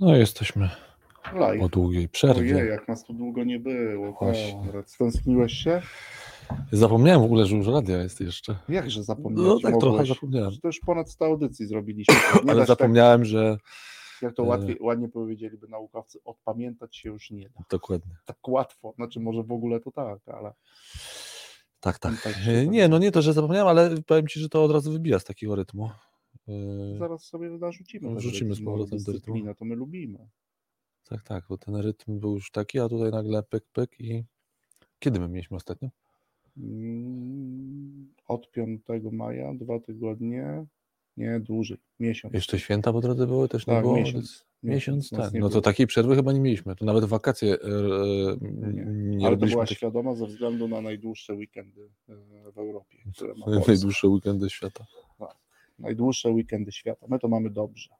No jesteśmy Live. po długiej przerwie. Ojej, jak nas tu długo nie było. Właśnie. Stęskniłeś się? Zapomniałem w ogóle, że już radia jest jeszcze. Jakże zapomniałeś? No tak trochę zapomniałem. To już ponad 100 audycji zrobiliśmy. Nie Ale się zapomniałem, że tak, jak to e, łatwiej, ładnie powiedzieliby naukowcy, odpamiętać się już nie da. dokładnie. Tak łatwo. Znaczy może w ogóle to tak, ale Tak, tak. Tak E, Nie, no nie to, że zapomniałem, ale powiem ci, że to od razu wybija z takiego rytmu. E, zaraz sobie narzucimy. ten Wrzucimy z bo powrotem do rytmu. to my lubimy. Tak, tak, bo ten rytm był już taki, a tutaj nagle pyk, pyk i kiedy my mieliśmy ostatnio? Mm, Od 5 maja, dwa tygodnie, nie dłużej, miesiąc. Jeszcze święta po drodze były, też nie Tak, było? miesiąc. Miesiąc, tak. nie No to takiej przerwy chyba nie mieliśmy. To nawet wakacje e, e, Nie. nie Ale to była takich świadoma ze względu na najdłuższe weekendy e, w Europie. Najdłuższe weekendy świata. Najdłuższe weekendy świata. My to mamy dobrze.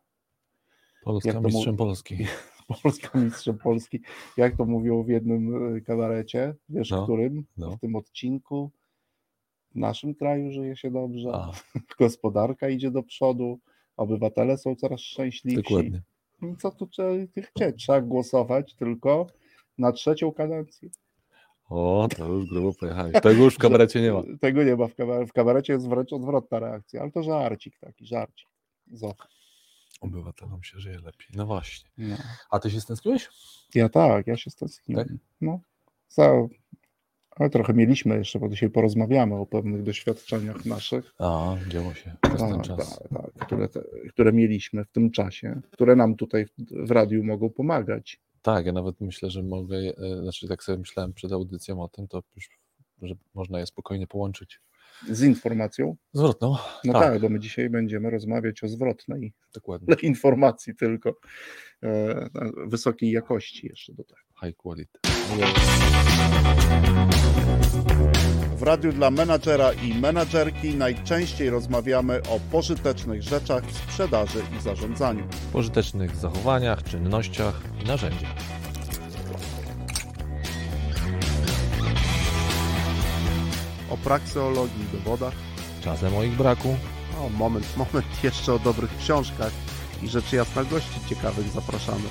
Polska Jak mistrzem Polski. Polska mistrzem Polski. Jak to mówią w jednym e, kabarecie, wiesz No, którym? no. W tym odcinku. W naszym kraju żyje się dobrze, A, gospodarka idzie do przodu, obywatele są coraz szczęśliwsi. dokładnie. Co tu trzeba chcieć? Trzeba głosować tylko na trzecią kadencję. O, to już grubo pojechali. Tego już w kabarecie nie ma. Tego nie ma w kabarecie. W kabarecie jest wręcz odwrotna reakcja, ale to żarcik taki, żarcik. Zo. Obywatelom się żyje lepiej. No właśnie. No. A ty się stęskniłeś? Ja tak, ja się stęskniłem. Tak? No, za, ale trochę mieliśmy jeszcze, bo dzisiaj porozmawiamy o pewnych doświadczeniach naszych, A, działo się przez ten tak, czas. tak, które, te, które mieliśmy w tym czasie, które nam tutaj w, w radiu mogą pomagać. Tak, ja nawet myślę, że mogę, e, znaczy tak sobie myślałem przed audycją o tym, to już, że można je spokojnie połączyć. Z informacją. Zwrotną. No Tak. tak, bo my dzisiaj będziemy rozmawiać o zwrotnej Dokładnie. informacji tylko e, wysokiej jakości jeszcze do tego. High quality. W radiu dla menadżera i menadżerki najczęściej rozmawiamy o pożytecznych rzeczach w sprzedaży i zarządzaniu. pożytecznych zachowaniach, czynnościach i narzędziach. O prakseologii i dowodach. Czasem o ich braku, O, moment, moment, jeszcze o dobrych książkach i rzeczy jasna gości ciekawych zapraszamy.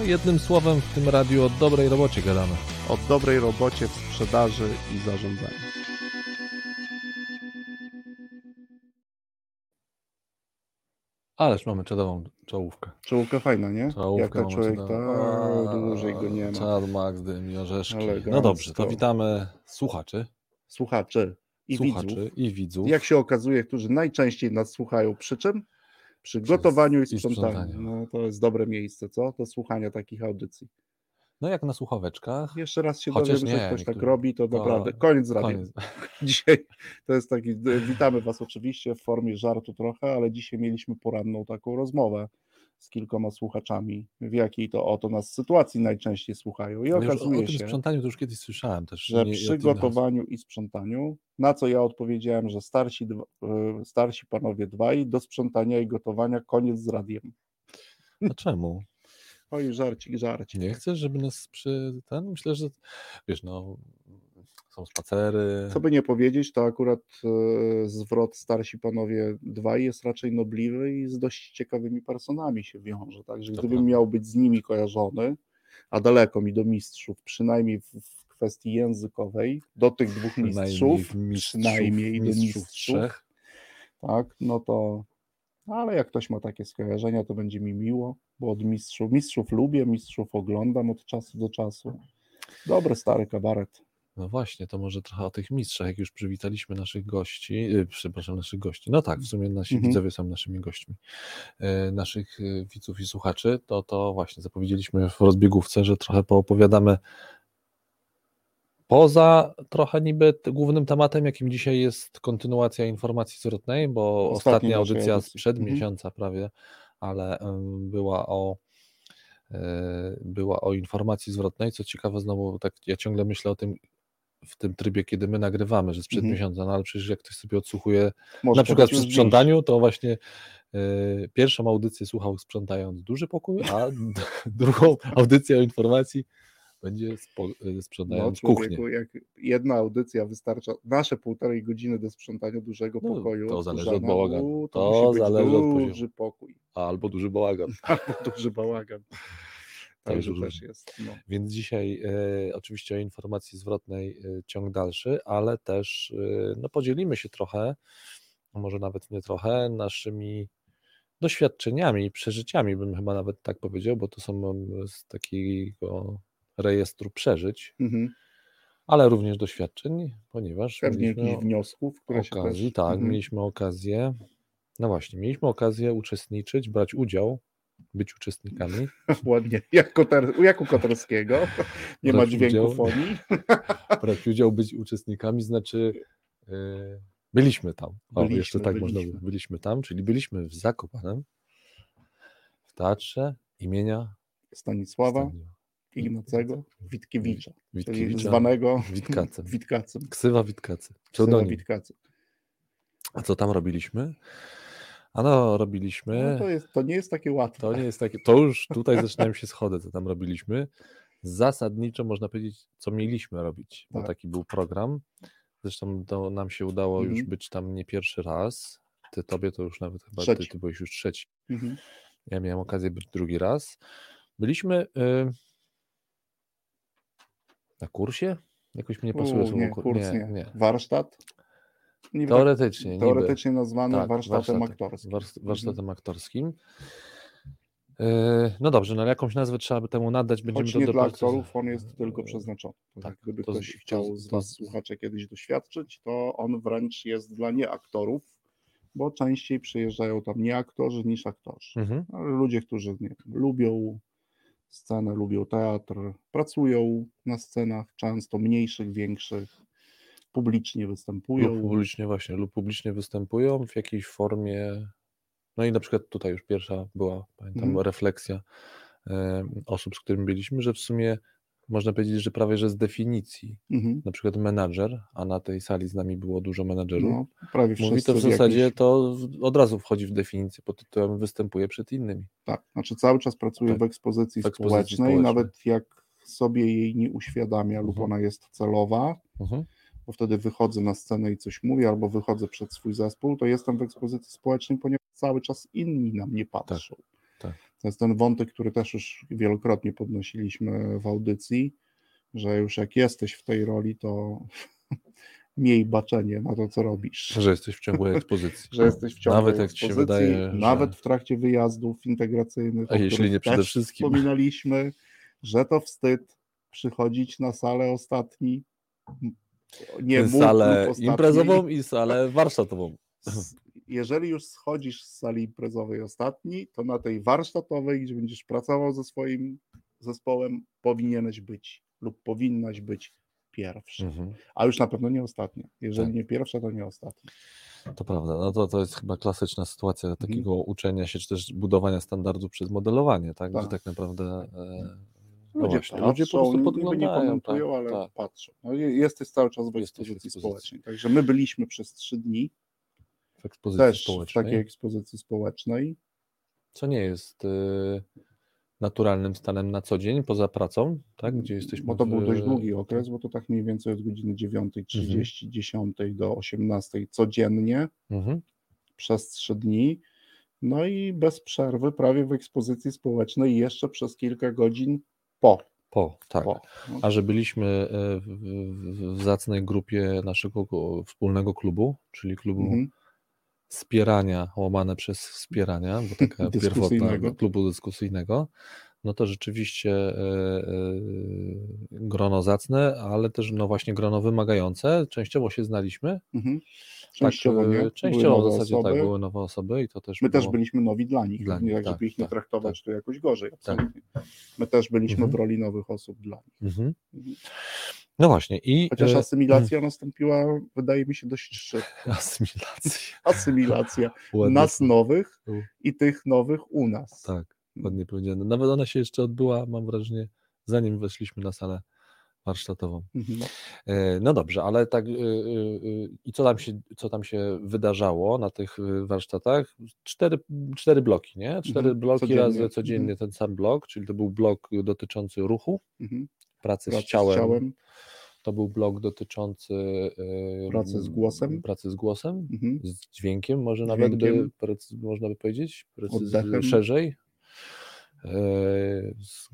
No jednym słowem w tym radiu o dobrej robocie gadamy. O dobrej robocie w sprzedaży i zarządzaniu. Ależ mamy czadową czołówkę. Czołówka fajna, nie? Czołówkę Jak mamy człowiek, tak, dłużej go nie ma. Czad, Max, dym i orzeszki. No Elegancko. dobrze, to witamy słuchaczy, Słuchaczy i słuchaczy widzów. i widzów. Jak się okazuje, którzy najczęściej nas słuchają przy czym? Przy gotowaniu i sprzątaniu. No, to jest dobre miejsce, co? Do słuchania takich audycji. No jak na słuchaweczkach. Jeszcze raz się Chociaż dowiem, że ktoś tak robi, to, to naprawdę koniec. Koniec. Dzisiaj to jest taki, witamy Was oczywiście w formie żartu trochę, ale dzisiaj mieliśmy poranną taką rozmowę z kilkoma słuchaczami, w jakiej to oto nas sytuacji najczęściej słuchają. I No już o, o okazuje tym się, sprzątaniu to już kiedyś słyszałem też. że nie- przy gotowaniu i sprzątaniu, na co ja odpowiedziałem, że starsi, e, starsi panowie dwaj, do sprzątania i gotowania koniec z radiem. A czemu? Oj, żarcik, żarcik. Nie chcesz, żeby nas przy ten? Myślę, że wiesz, no są spacery. Co by nie powiedzieć, to akurat e, zwrot starsi panowie dwaj jest raczej nobliwy i z dość ciekawymi personami się wiąże. Także gdybym prawda. miał być z nimi kojarzony, a daleko mi do mistrzów, przynajmniej w, w kwestii językowej, do tych dwóch Przynajmniej mistrzów, w mistrzów, przynajmniej do mistrzów mistrzów, trzech. tak, no to, ale jak ktoś ma takie skojarzenia, to będzie mi miło, bo od mistrzów, mistrzów lubię, mistrzów oglądam od czasu do czasu. Dobry stary kabaret. No właśnie, to może trochę o tych mistrzach, jak już przywitaliśmy naszych gości, yy, przepraszam, naszych gości. No tak, w sumie nasi Mhm. widzowie są naszymi gośćmi, yy, naszych yy, widzów i słuchaczy, to to właśnie zapowiedzieliśmy w rozbiegówce, że trochę poopowiadamy poza trochę niby głównym tematem, jakim dzisiaj jest kontynuacja informacji zwrotnej, bo Ostatniej ostatnia audycja sprzed Mhm. miesiąca prawie, ale była o yy, była o informacji zwrotnej. Co ciekawe, znowu tak ja ciągle myślę o tym w tym trybie, kiedy my nagrywamy, że sprzed Mhm. miesiąca, no ale przecież jak ktoś sobie odsłuchuje, Może na przykład przy sprzątaniu, to właśnie yy, pierwszą audycję słuchał sprzątając duży pokój, a drugą audycję o informacji będzie spo, y, No, sprzątając kuchnię. człowieku, jak jedna audycja wystarcza, nasze półtorej godziny do sprzątania dużego No, pokoju. to zależy od bałaganu. To być zależy od poziomu. duży pokój, Albo duży bałagan. albo duży bałagan. Także już też jest. No. Więc dzisiaj e, oczywiście o informacji zwrotnej e, ciąg dalszy, ale też e, no, podzielimy się trochę, może nawet nie trochę, naszymi doświadczeniami, przeżyciami, bym chyba nawet tak powiedział, bo to są z takiego rejestru przeżyć, Mhm. ale również doświadczeń, ponieważ Pewnie jakichś wniosków, które się okazji, też... tak, Mhm. mieliśmy okazję, no właśnie, mieliśmy okazję uczestniczyć, brać udział, być uczestnikami. Ładnie, jak, Koter, jak u Koterskiego. Nie ma Brać dźwięku udział. fonii. brać udział, być uczestnikami, znaczy yy, byliśmy tam. O, Byliśmy, jeszcze tak można byliśmy. powiedzieć. Byliśmy tam, czyli byliśmy w Zakopanem, w teatrze imienia Stanisława Staniła Ignacego Witkiewicza, Witkiewicza, zwanego Witkacem. Witkacem. Ksywa Witkacy. Ksywa. Witkacem. A co tam robiliśmy? Ano, robiliśmy. No to, jest, to nie jest takie łatwe. To nie jest takie. To już tutaj zaczynają się schody, co tam robiliśmy. Zasadniczo można powiedzieć, co mieliśmy robić, bo Tak. taki był program. Zresztą to nam się udało już Mhm. być tam nie pierwszy raz. Ty tobie to już nawet chyba ty, ty byłeś już trzeci. Mhm. Ja miałem okazję być drugi raz. Byliśmy y, na kursie? Jakoś mi nie pasuje słowo kur- kurs nie, nie. nie. Warsztat? Nie, Teoretycznie, niby. teoretycznie nazwany Tak, warsztatem warsztatem. aktorskim. Mhm. warsztatem aktorskim. Yy, No dobrze, no ale jakąś nazwę trzeba by temu nadać. Będziemy Choć to nie dla doprecyzować. aktorów, on jest tylko przeznaczony. To tak, Gdyby to ktoś to chciał z- z to Was słuchacze kiedyś doświadczyć, to on wręcz jest dla nieaktorów, bo częściej przyjeżdżają tam nie aktorzy niż aktorzy. Mhm. Ale ludzie, którzy nie lubią scenę, lubią teatr, pracują na scenach, często mniejszych, większych, publicznie występują. Lub publicznie właśnie, lub publicznie występują w jakiejś formie. No i na przykład tutaj już pierwsza była, pamiętam, Mhm. refleksja e, osób, z którymi byliśmy, że w sumie można powiedzieć, że prawie że z definicji, Mhm. na przykład menadżer, a na tej sali z nami było dużo menadżerów, No, prawie mówi to w zasadzie to od razu wchodzi w definicję pod tytułem występuje przed innymi. Tak, znaczy cały czas pracuje Tak, w ekspozycji, w ekspozycji społecznej, społecznej. nawet jak sobie jej nie uświadamia lub Mhm. ona jest celowa, Mhm. Bo wtedy wychodzę na scenę i coś mówię, albo wychodzę przed swój zespół, to jestem w ekspozycji społecznej, ponieważ cały czas inni na mnie patrzą. tak. To jest ten wątek, który też już wielokrotnie podnosiliśmy w audycji, że już jak jesteś w tej roli, to miej baczenie na to, co robisz. Że jesteś w ciągłej ekspozycji. Że jesteś w ciągu Nawet jak ci się ekspozycji, wydaje, że- nawet w trakcie wyjazdów integracyjnych, A jeśli nie przede wszystkim. wspominaliśmy, że to wstyd przychodzić na salę ostatni, nie salę imprezową i salę warsztatową. Jeżeli już schodzisz z sali imprezowej ostatni, to na tej warsztatowej, gdzie będziesz pracował ze swoim zespołem, powinieneś być lub powinnaś być pierwszy. Mhm. A już na pewno nie ostatnia. Jeżeli Tak. nie pierwsza, to nie ostatnia. To prawda, no to, to jest chyba klasyczna sytuacja Mhm. takiego uczenia się, czy też budowania standardów przez modelowanie, tak? Tak. tak naprawdę e, Ludzie właśnie, patrzą, ludzie po prostu niby nie podglądają. komentują, tak, ale tak. patrzą. No, jesteś cały czas w Jesteś w ekspozycji ekspozycji. społecznej. Także my byliśmy przez trzy dni W ekspozycji też w społecznej, takiej ekspozycji społecznej. co nie jest e, naturalnym stanem na co dzień, poza pracą, tak? Gdzie jesteśmy Bo to był w- dość długi okres, bo to tak mniej więcej od godziny 9.30, 10 do 18 codziennie Mhm. przez trzy dni. No i bez przerwy prawie w ekspozycji społecznej jeszcze przez kilka godzin po. Po, tak. po. A że byliśmy e, w, w, w zacnej grupie naszego wspólnego klubu, czyli klubu mhm. wspierania, łamane przez wspierania, bo taka pierwotna klubu dyskusyjnego, no to rzeczywiście e, e, grono zacne, ale też no właśnie grono wymagające. Częściowo się znaliśmy. Mhm. Częściowo tak, nie. e, Były Częściowo w zasadzie osoby. tak, były nowe osoby i to też My też było... byliśmy nowi dla nich, Dla nie nich, tak, tak, żeby ich nie tak, traktować tu jakoś gorzej, absolutnie. Tak. My też byliśmy Mhm. w roli nowych osób dla nich. Mhm. Mhm. No właśnie i Chociaż e, asymilacja nastąpiła, wydaje mi się, dość szybko. asymilacja. Asymilacja nas nowych i tych nowych u nas. Tak, ładnie powiedziane. Nawet ona się jeszcze odbyła, mam wrażenie, zanim weszliśmy na salę warsztatową. Mhm. E, No dobrze, ale tak y, y, i co tam się, co tam się wydarzało na tych warsztatach? Cztery, cztery bloki, nie? Cztery Mhm, bloki codziennie. razy codziennie Mhm. ten sam blok, czyli to był blok dotyczący ruchu, pracy, Pracy z, ciałem. z ciałem. To był blog dotyczący Pracy z głosem. Pracy z głosem, Mhm. z dźwiękiem, może nawet Dźwiękiem. precy- można by powiedzieć, Oddechem. szerzej. Z,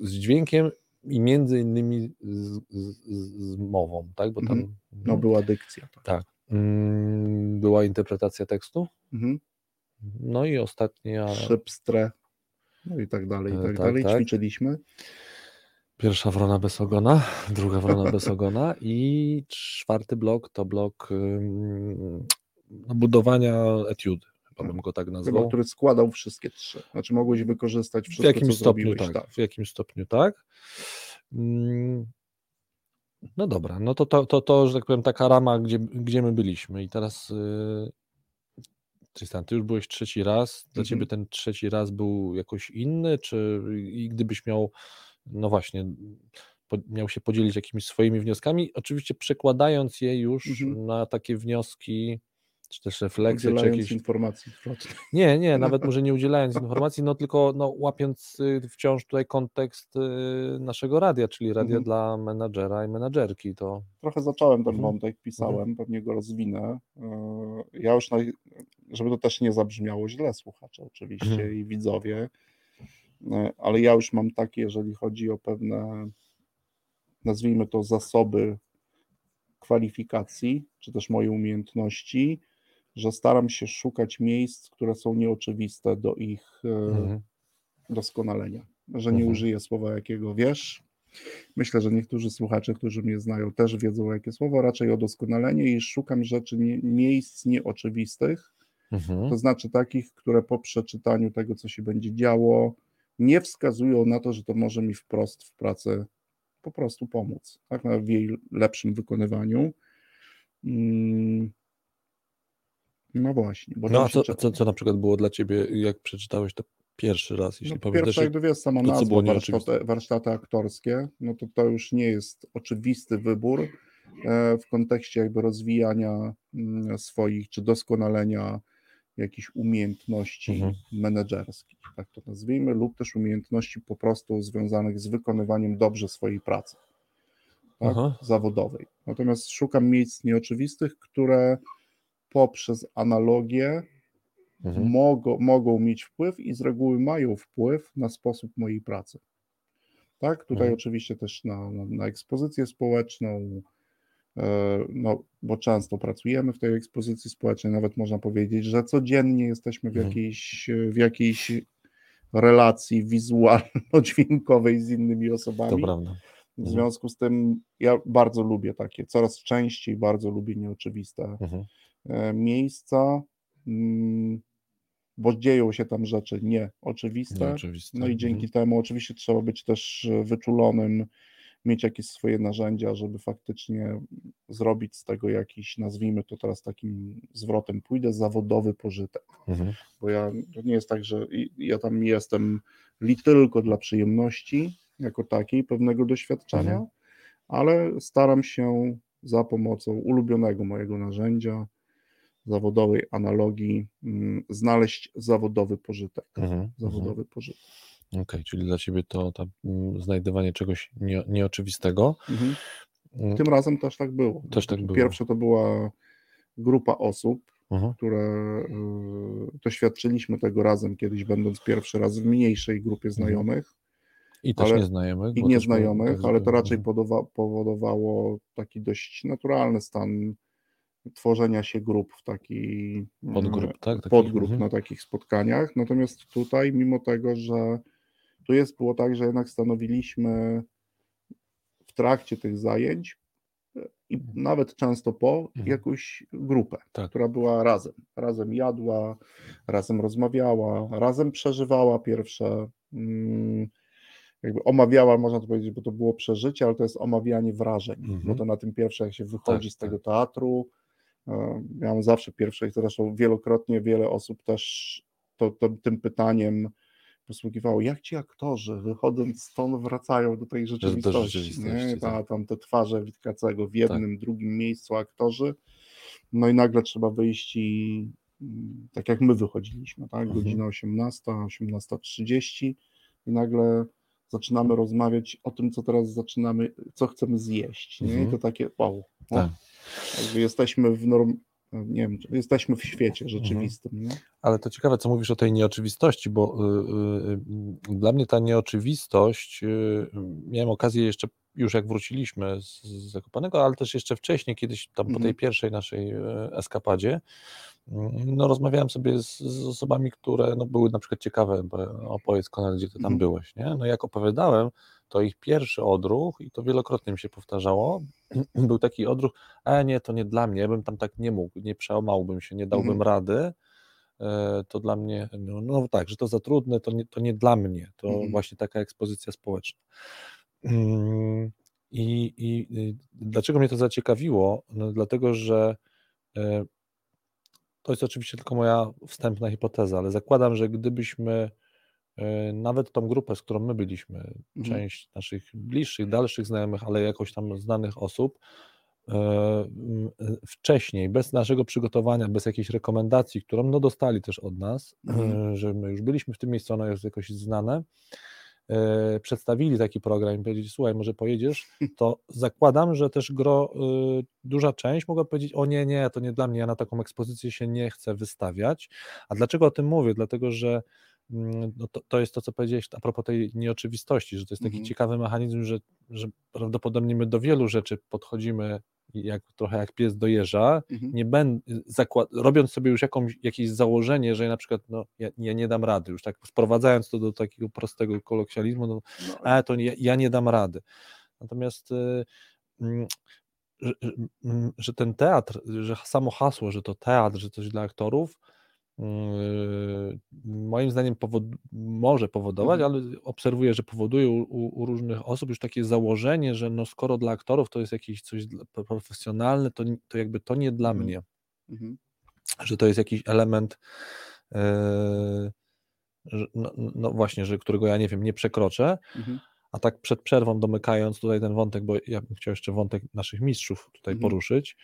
z dźwiękiem i między innymi z, z, z- mową, tak? Bo tam Mhm. No była dykcja. Tak. tak. Mm, była interpretacja tekstu. Mhm. No i ostatnia, Szybstre. No i tak dalej, i E, tak, tak, dalej. tak. Ćwiczyliśmy. pierwsza wrona bez ogona, druga wrona bez ogona i czwarty blok to blok no, budowania etiudy, bym go tak Chyba, nazwał. który składał wszystkie trzy. Znaczy mogłeś wykorzystać W wszystko, jakimś co stopniu zrobiłeś. tak, w jakimś stopniu tak. Mm, No dobra, no to, to, to, to, że tak powiem, taka rama, gdzie, gdzie my byliśmy. I teraz, yy, Tristan, ty już byłeś trzeci raz. Dla Mhm. ciebie ten trzeci raz był jakoś inny, czy i gdybyś miał, no właśnie, po, miał się podzielić jakimiś swoimi wnioskami, oczywiście przekładając je już Mhm. na takie wnioski, czy też refleksje, czy Udzielając jakieś informacji nie, nie, nawet może nie udzielając informacji, no tylko no, łapiąc y, wciąż tutaj kontekst y, naszego radia, czyli radia Mhm. dla menadżera i menadżerki. To Trochę zacząłem ten Mhm. wątek, pisałem, pewnie go rozwinę. Yy, Ja już, naj... żeby to też nie zabrzmiało źle, słuchacze oczywiście Mhm. i widzowie, ale ja już mam takie, jeżeli chodzi o pewne, nazwijmy to zasoby kwalifikacji, czy też moje umiejętności, że staram się szukać miejsc, które są nieoczywiste do ich yy, mhm. doskonalenia. Że nie Mhm. użyję słowa, jakiego wiesz. Myślę, że niektórzy słuchacze, którzy mnie znają, też wiedzą, jakie słowo, raczej o doskonalenie i szukam rzeczy, nie, miejsc nieoczywistych, Mhm. to znaczy takich, które po przeczytaniu tego, co się będzie działo, nie wskazują na to, że to może mi wprost w pracy po prostu pomóc, tak, na- w jej lepszym wykonywaniu. Mm. No właśnie, bo No a co, co, co na przykład było dla ciebie, jak przeczytałeś to pierwszy raz, jeśli No, pamiętasz? pierwsze, jakby wiesz, sama to, nazwa, było warsztaty, warsztaty aktorskie, no to to już nie jest oczywisty wybór e, w kontekście jakby rozwijania mm, swoich, czy doskonalenia jakichś umiejętności Mhm. menedżerskich, tak to nazwijmy, lub też umiejętności po prostu związanych z wykonywaniem dobrze swojej pracy tak, zawodowej. Natomiast szukam miejsc nieoczywistych, które poprzez analogię Mhm. mogą, mogą mieć wpływ i z reguły mają wpływ na sposób mojej pracy. Tak, tutaj Mhm. oczywiście też na, na, na ekspozycję społeczną, e, no, bo często pracujemy w tej ekspozycji społecznej, nawet można powiedzieć, że codziennie jesteśmy w Mhm. jakiejś, w jakiejś relacji wizualno-dźwiękowej z innymi To osobami. prawda. W Mhm. związku z tym ja bardzo lubię takie, coraz częściej bardzo lubię nieoczywiste Mhm. E, miejsca, mm, bo dzieją się tam rzeczy nieoczywiste. Nieoczywiste. No i dzięki temu oczywiście trzeba być też e, wyczulonym, mieć jakieś swoje narzędzia, żeby faktycznie zrobić z tego jakiś, nazwijmy to teraz takim zwrotem, pójdę zawodowy pożytek. Mhm. Bo ja, to nie jest tak, że ja tam jestem li tylko dla przyjemności, jako takiej, pewnego doświadczenia, Mhm. ale staram się za pomocą ulubionego mojego narzędzia, zawodowej analogii, mm, znaleźć zawodowy pożytek. Mhm. Mhm. Zawodowy pożytek. Okej, czyli dla ciebie to ta, mm, znajdywanie czegoś nie, nieoczywistego. Mhm. Mm, Tym razem też tak było. Też tak było. Pierwsze to była grupa osób, mhm. które y, doświadczyliśmy tego razem kiedyś, będąc pierwszy raz w mniejszej grupie znajomych I też ale- nieznajomych. i nieznajomych, ale to raczej podowa- powodowało taki dość naturalny stan tworzenia się grup w taki Podgrup, tak? Takich, podgrup mhm. na takich spotkaniach. Natomiast tutaj, mimo tego, że tu jest było tak, że jednak stanowiliśmy w trakcie tych zajęć e, i nawet często po Mhm. jakąś grupę, Tak. która była razem. Razem jadła, razem rozmawiała, razem przeżywała pierwsze. mm, Jakby omawiała, można to powiedzieć, bo to było przeżycie, ale to jest omawianie wrażeń, Mhm. bo to na tym pierwsze, jak się wychodzi Tak, z tego teatru, e, miałem zawsze pierwsze i to zresztą wielokrotnie wiele osób też to, to, tym pytaniem posługiwało, jak ci aktorzy wychodząc stąd wracają do tej rzeczywistości, rzeczywistości, nie? Ta, tak. tam te twarze Witkacego w jednym, drugim miejscu aktorzy, no i nagle trzeba wyjść i tak jak my wychodziliśmy, tak, Mhm. godzina 18, 18.30 i nagle zaczynamy rozmawiać o tym, co teraz zaczynamy, co chcemy zjeść. Nie? I to takie wow. Tak. Jakby jesteśmy w norm, nie wiem, jesteśmy w świecie rzeczywistym. Nie? Ale to ciekawe, co mówisz o tej nieoczywistości, bo y, y, y, dla mnie ta nieoczywistość, y, miałem okazję jeszcze, już jak wróciliśmy z, z Zakopanego, ale też jeszcze wcześniej, kiedyś tam po tej Mhm. pierwszej naszej e, eskapadzie, mm, no rozmawiałem sobie z, z osobami, które no, były na przykład ciekawe, opowiedz Konrad, gdzie ty tam Mhm. byłeś, nie? No jak opowiadałem, to ich pierwszy odruch, i to wielokrotnie mi się powtarzało, był taki odruch, e nie, to nie dla mnie, ja bym tam tak nie mógł, nie przełamałbym się, nie dałbym Mhm. rady, e, to dla mnie, no, no tak, że to za trudne, to nie, to nie dla mnie, to Mhm. właśnie taka ekspozycja społeczna. Mm, I, i y, dlaczego mnie to zaciekawiło? No, dlatego, że e, to jest oczywiście tylko moja wstępna hipoteza, ale zakładam, że gdybyśmy nawet tą grupę, z którą my byliśmy, Mhm. część naszych bliższych, dalszych znajomych, ale jakoś tam znanych osób, e, e, wcześniej, bez naszego przygotowania, bez jakiejś rekomendacji, którą no dostali też od nas, Mhm. e, że my już byliśmy w tym miejscu, ono jest jakoś znane, e, przedstawili taki program i powiedzieli, słuchaj, może pojedziesz, to zakładam, że też gro, duża część mogła powiedzieć, o nie, nie, to nie dla mnie, ja na taką ekspozycję się nie chcę wystawiać. A dlaczego o tym mówię? Dlatego, że no to, to jest to, co powiedziałeś a propos tej nieoczywistości, że to jest taki Mhm. ciekawy mechanizm, że, że prawdopodobnie my do wielu rzeczy podchodzimy jak, trochę jak pies do jeża, Mhm. nie ben, zakład, robiąc sobie już jakąś, jakieś założenie, że na przykład no, ja, ja nie dam rady, już tak sprowadzając to do takiego prostego kolokwializmu, no, No, a to ja, ja nie dam rady. Natomiast y, mm, że, że- mm, ten teatr, że samo hasło, że to teatr, że coś dla aktorów, moim zdaniem powod, może powodować, Mhm. ale obserwuję, że powoduje u, u, różnych osób już takie założenie, że no skoro dla aktorów to jest jakieś coś profesjonalne, to, to jakby to nie dla Mhm. mnie, mhm. że to jest jakiś element yy, no, no właśnie, że którego ja nie wiem, nie przekroczę, Mhm. a tak przed przerwą domykając tutaj ten wątek, bo ja bym chciał jeszcze wątek naszych mistrzów tutaj Mhm. poruszyć,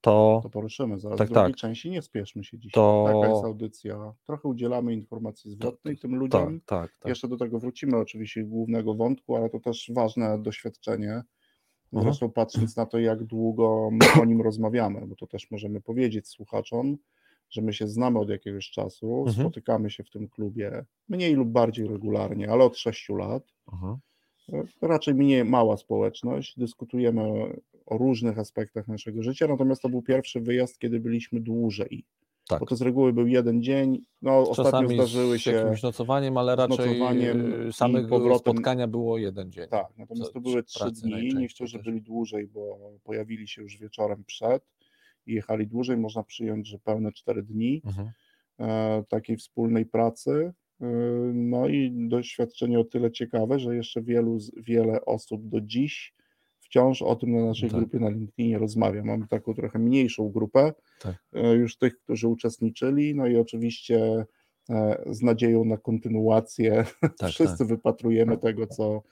to To poruszymy zaraz Tak, w drugiej tak. części. Nie spieszmy się dzisiaj. To- Taka jest audycja. Trochę udzielamy informacji zwrotnej tym tak, ludziom. tak, tak. Jeszcze do tego wrócimy oczywiście głównego wątku, ale to też ważne doświadczenie. Mhm. Zresztą patrząc na to, jak długo my o nim rozmawiamy, bo to też możemy powiedzieć słuchaczom, że my się znamy od jakiegoś czasu, Mhm. spotykamy się w tym klubie mniej lub bardziej regularnie, ale od 6 lat. Mhm. Raczej minie mała społeczność, dyskutujemy o różnych aspektach naszego życia, natomiast to był pierwszy wyjazd, kiedy byliśmy dłużej. Tak. Bo to z reguły był jeden dzień. No, ostatnio Czasami zdarzyły z się. jakimś nocowaniem, ale z raczej y, powrotem. spotkania było jeden dzień. Tak, natomiast to były trzy dni. Niektórzy też. byli dłużej, bo pojawili się już wieczorem przed i jechali dłużej. Można przyjąć, że pełne cztery dni Mhm. e, takiej wspólnej pracy. E, No i doświadczenie o tyle ciekawe, że jeszcze wielu, wiele osób do dziś wciąż o tym na naszej Tak. grupie na LinkedInie rozmawia. Mamy taką trochę mniejszą grupę, Tak. e, już tych, którzy uczestniczyli, no i oczywiście e, z nadzieją na kontynuację Tak, wszyscy wypatrujemy tego, co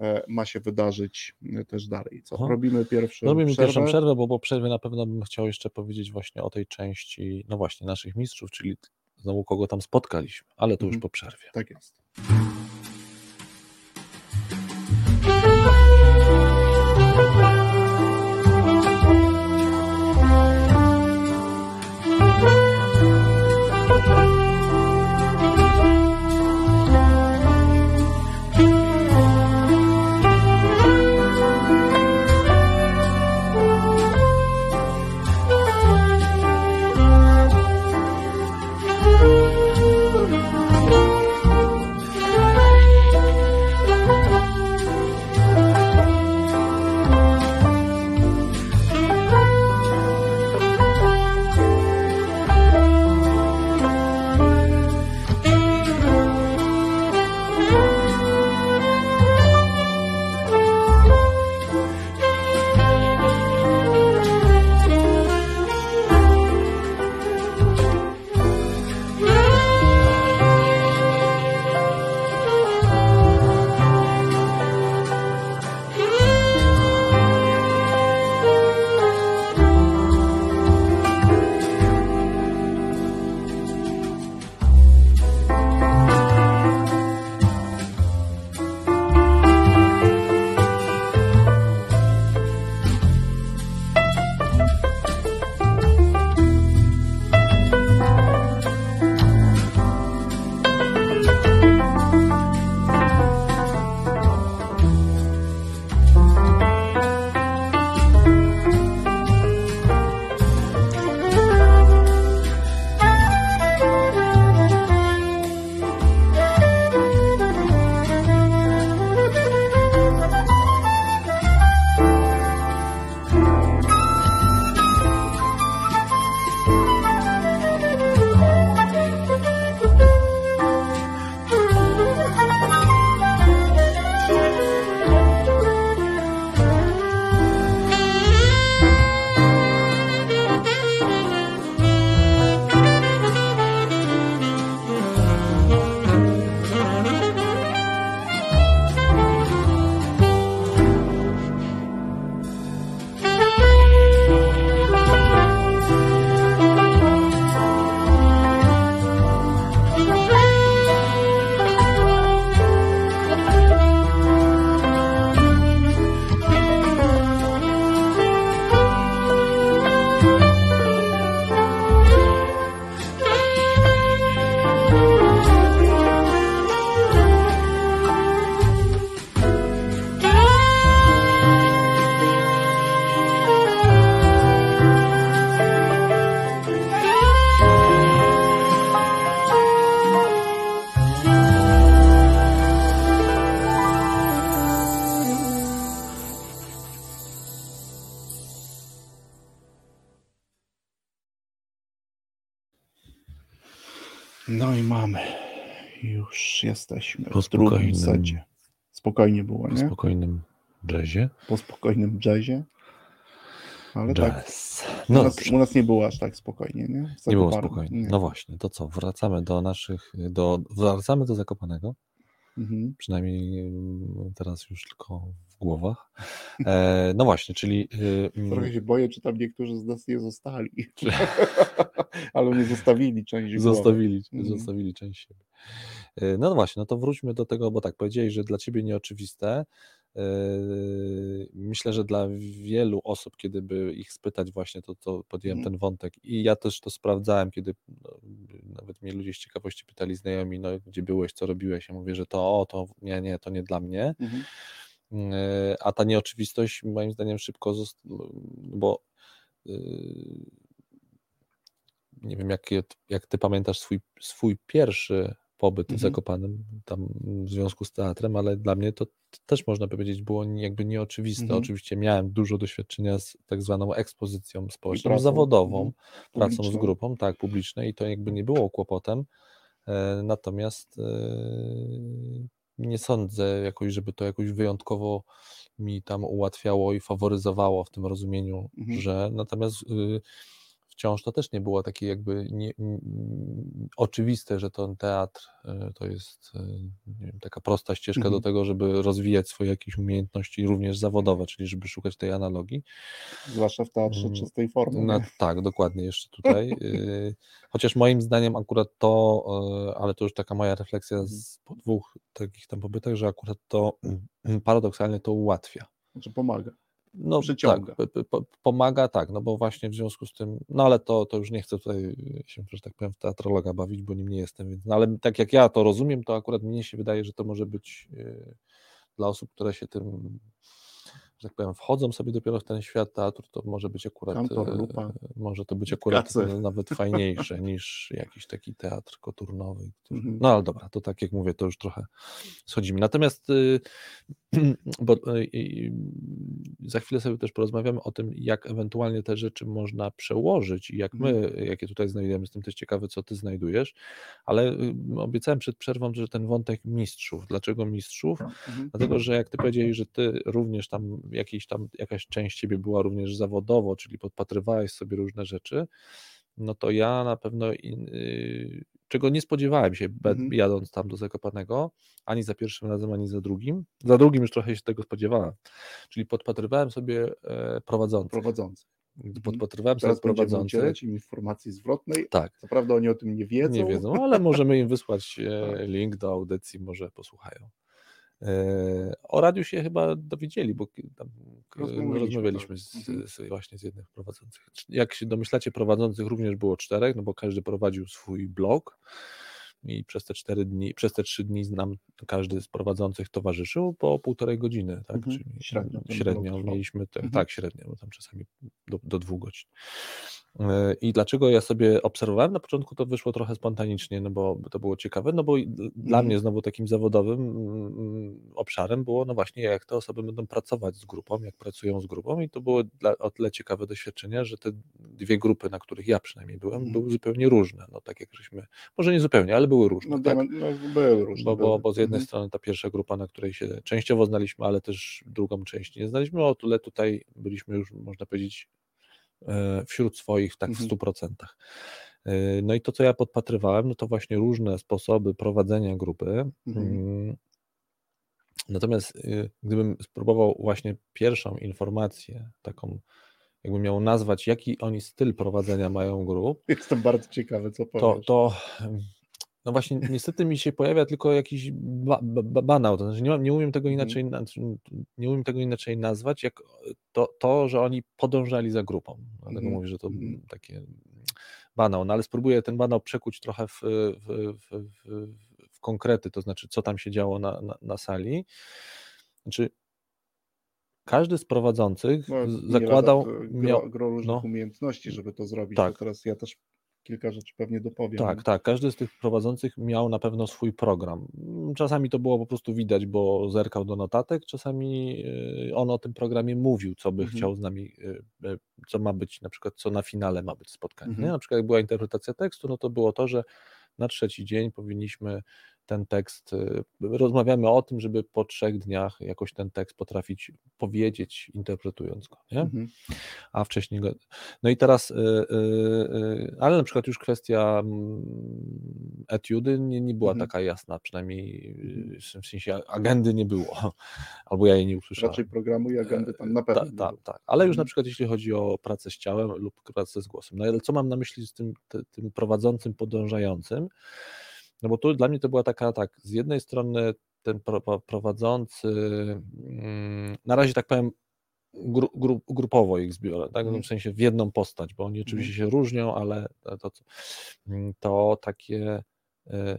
e, ma się wydarzyć e, też dalej. Co, Aha. robimy pierwszą Robimy przerwę? pierwszą przerwę, bo po przerwie na pewno bym chciał jeszcze powiedzieć właśnie o tej części, no właśnie, naszych mistrzów, czyli znowu kogo tam spotkaliśmy, ale to już Mhm. po przerwie. Tak jest. Po w drugim secie. Spokojnie było, nie? Po spokojnym jazzie. Po spokojnym jazzie. Ale tak. Jazz. tak. No u, nas, u nas nie było aż tak spokojnie, nie? Nie było spokojnie. Nie. No właśnie, to co? Wracamy do naszych, do, wracamy do Zakopanego. Mhm. Przynajmniej mm, teraz już tylko w głowach. E, no właśnie, czyli. Y, Trochę się boję, czy tam niektórzy z nas nie zostali. Ale nie zostawili części Zostawili, głowy. Mhm. zostawili część siebie. E, no właśnie, no to wróćmy do tego, bo tak, powiedzieli, że dla ciebie nieoczywiste. Yy, myślę, że dla wielu osób, kiedy by ich spytać właśnie, to, to podjąłem mm. ten wątek i ja też to sprawdzałem, kiedy no, nawet mnie ludzie z ciekawości pytali znajomi, no gdzie byłeś, co robiłeś, ja mówię, że to o, to nie, nie, to nie dla mnie, mm -hmm. a ta nieoczywistość moim zdaniem szybko, bo yy, nie wiem, jak, jak ty pamiętasz swój, swój pierwszy pobyt mhm. Zakopanym tam w związku z teatrem, ale dla mnie to też można powiedzieć było jakby nieoczywiste. Mhm. Oczywiście miałem dużo doświadczenia z tak zwaną ekspozycją społeczną, pracą, zawodową, mhm. pracą z grupą, tak, publicznej i to jakby nie było kłopotem. E, natomiast e, nie sądzę jakoś, żeby to jakoś wyjątkowo mi tam ułatwiało i faworyzowało w tym rozumieniu, mhm. że natomiast y, wciąż to też nie było takie jakby nie, nie, oczywiste, że ten teatr e, to jest e, wiem, taka prosta ścieżka mhm. do tego, żeby rozwijać swoje jakieś umiejętności również zawodowe, czyli żeby szukać tej analogii. Zwłaszcza w teatrze mm, czystej formy. No, tak, dokładnie, jeszcze tutaj. Y, chociaż moim zdaniem akurat to, e, ale to już taka moja refleksja mhm. z po dwóch takich tam pobytach, że akurat to mm, paradoksalnie to ułatwia. Znaczy pomaga no, przyciąga. Tak, pomaga, tak, no bo właśnie w związku z tym, no ale to, to już nie chcę tutaj się, że tak powiem, w teatrologa bawić, bo nim nie jestem, więc, no ale tak jak ja to rozumiem, to akurat mnie się wydaje, że to może być yy, dla osób, które się tym że tak powiem, wchodzą sobie dopiero w ten świat teatru, to może być akurat Kantor, e, lupa. może to być akurat Kacy. nawet fajniejsze niż jakiś taki teatr koturnowy. Który... Mhm. No ale dobra, to tak jak mówię, to już trochę schodzimy. Natomiast y, bo y, za chwilę sobie też porozmawiamy o tym, jak ewentualnie te rzeczy można przełożyć i jak my, mhm. jakie tutaj znajdujemy, jestem też ciekawy, co ty znajdujesz, ale y, obiecałem przed przerwą, że ten wątek mistrzów. Dlaczego mistrzów? Mhm. Dlatego, że jak ty powiedziałeś, że ty również tam jakiś tam, jakaś część ciebie była również zawodowo, czyli podpatrywałeś sobie różne rzeczy, no to ja na pewno, yy, czego nie spodziewałem się, mm. jadąc tam do Zakopanego, ani za pierwszym razem, ani za drugim. Za drugim już trochę się tego spodziewałem. Czyli podpatrywałem sobie e, prowadzących. Prowadzący. Mhm. Podpatrywałem Teraz sobie prowadzących. im informacji zwrotnej. Tak. Co prawda oni o tym nie wiedzą. Nie wiedzą, ale możemy im wysłać e, tak. link do audycji, może posłuchają. E, o radiu się chyba dowiedzieli, bo tam rozmawialiśmy z, mhm. z, właśnie z jednym prowadzących. Jak się domyślacie, prowadzących również było czterech, no bo każdy prowadził swój blog i przez te cztery dni, przez te trzy dni nam każdy z prowadzących towarzyszył po półtorej godziny, tak? Mhm. Czyli średnio, średnio mieliśmy, te, mhm. tak, średnio, bo tam czasami do, do dwóch godzin. I dlaczego ja sobie obserwowałem? Na początku to wyszło trochę spontanicznie, no bo to było ciekawe, no bo dla mhm. mnie znowu takim zawodowym mm, obszarem było, no właśnie, jak te osoby będą pracować z grupą, jak pracują z grupą, i to było dla, o tyle ciekawe doświadczenia, że te dwie grupy, na których ja przynajmniej byłem, mhm. były zupełnie różne. No tak jak żeśmy, może nie zupełnie, ale były różne. No, tak? no były różne. Bo, bo, bo z jednej mhm. strony ta pierwsza grupa, na której się częściowo znaliśmy, ale też drugą część nie znaliśmy, o tyle tutaj byliśmy już, można powiedzieć, wśród swoich tak w 100%. Mhm. E, no i to, co ja podpatrywałem, no to właśnie różne sposoby prowadzenia grupy. Mhm. Mm, natomiast y, gdybym spróbował właśnie pierwszą informację, taką, jakbym miał nazwać, jaki oni styl prowadzenia mają grup. Jestem bardzo ciekawy, co powiesz. To, to no właśnie, niestety mi się pojawia tylko jakiś ba, ba, banał, to znaczy nie, nie umiem tego mhm. inaczej, nie umiem tego inaczej nazwać, jak to, to że oni podążali za grupą. Dlatego mm. mówię, że to mm. takie banał, no ale spróbuję ten banał przekuć trochę w, w, w, w konkrety, to znaczy co tam się działo na, na, na sali. Znaczy, każdy z prowadzących no, zakładał. Lada, gro, gro różnych no, umiejętności, żeby to zrobić. Tak. teraz ja też kilka rzeczy pewnie dopowiem. Tak, tak. Każdy z tych prowadzących miał na pewno swój program. Czasami to było po prostu widać, bo zerkał do notatek, czasami y, on o tym programie mówił, co by Mhm. chciał z nami, y, y, co ma być, na przykład co na finale ma być spotkanie. Mhm. Na przykład jak była interpretacja tekstu, no to było to, że na trzeci dzień powinniśmy ten tekst, y, rozmawiamy o tym, żeby po trzech dniach jakoś ten tekst potrafić powiedzieć, interpretując go. Nie? Mhm. a wcześniej go. No i teraz, y, y, ale na przykład już kwestia mm, etiudy nie, nie była Mhm. taka jasna, przynajmniej Mhm. w sensie agendy nie było, albo ja jej nie usłyszałem. Raczej programu i agendy tam na pewno. Tak, tak, było. tak. Ale już na Mhm. przykład jeśli chodzi o pracę z ciałem lub pracę z głosem. No ale co mam na myśli z tym, tym prowadzącym, podążającym? No bo tu dla mnie to była taka, tak, z jednej strony ten pro, pro- prowadzący, mm, na razie tak powiem, gru, gru, grupowo ich zbiorę, tak? Mhm. w sensie w jedną postać, bo oni oczywiście się różnią, ale to, to, takie y,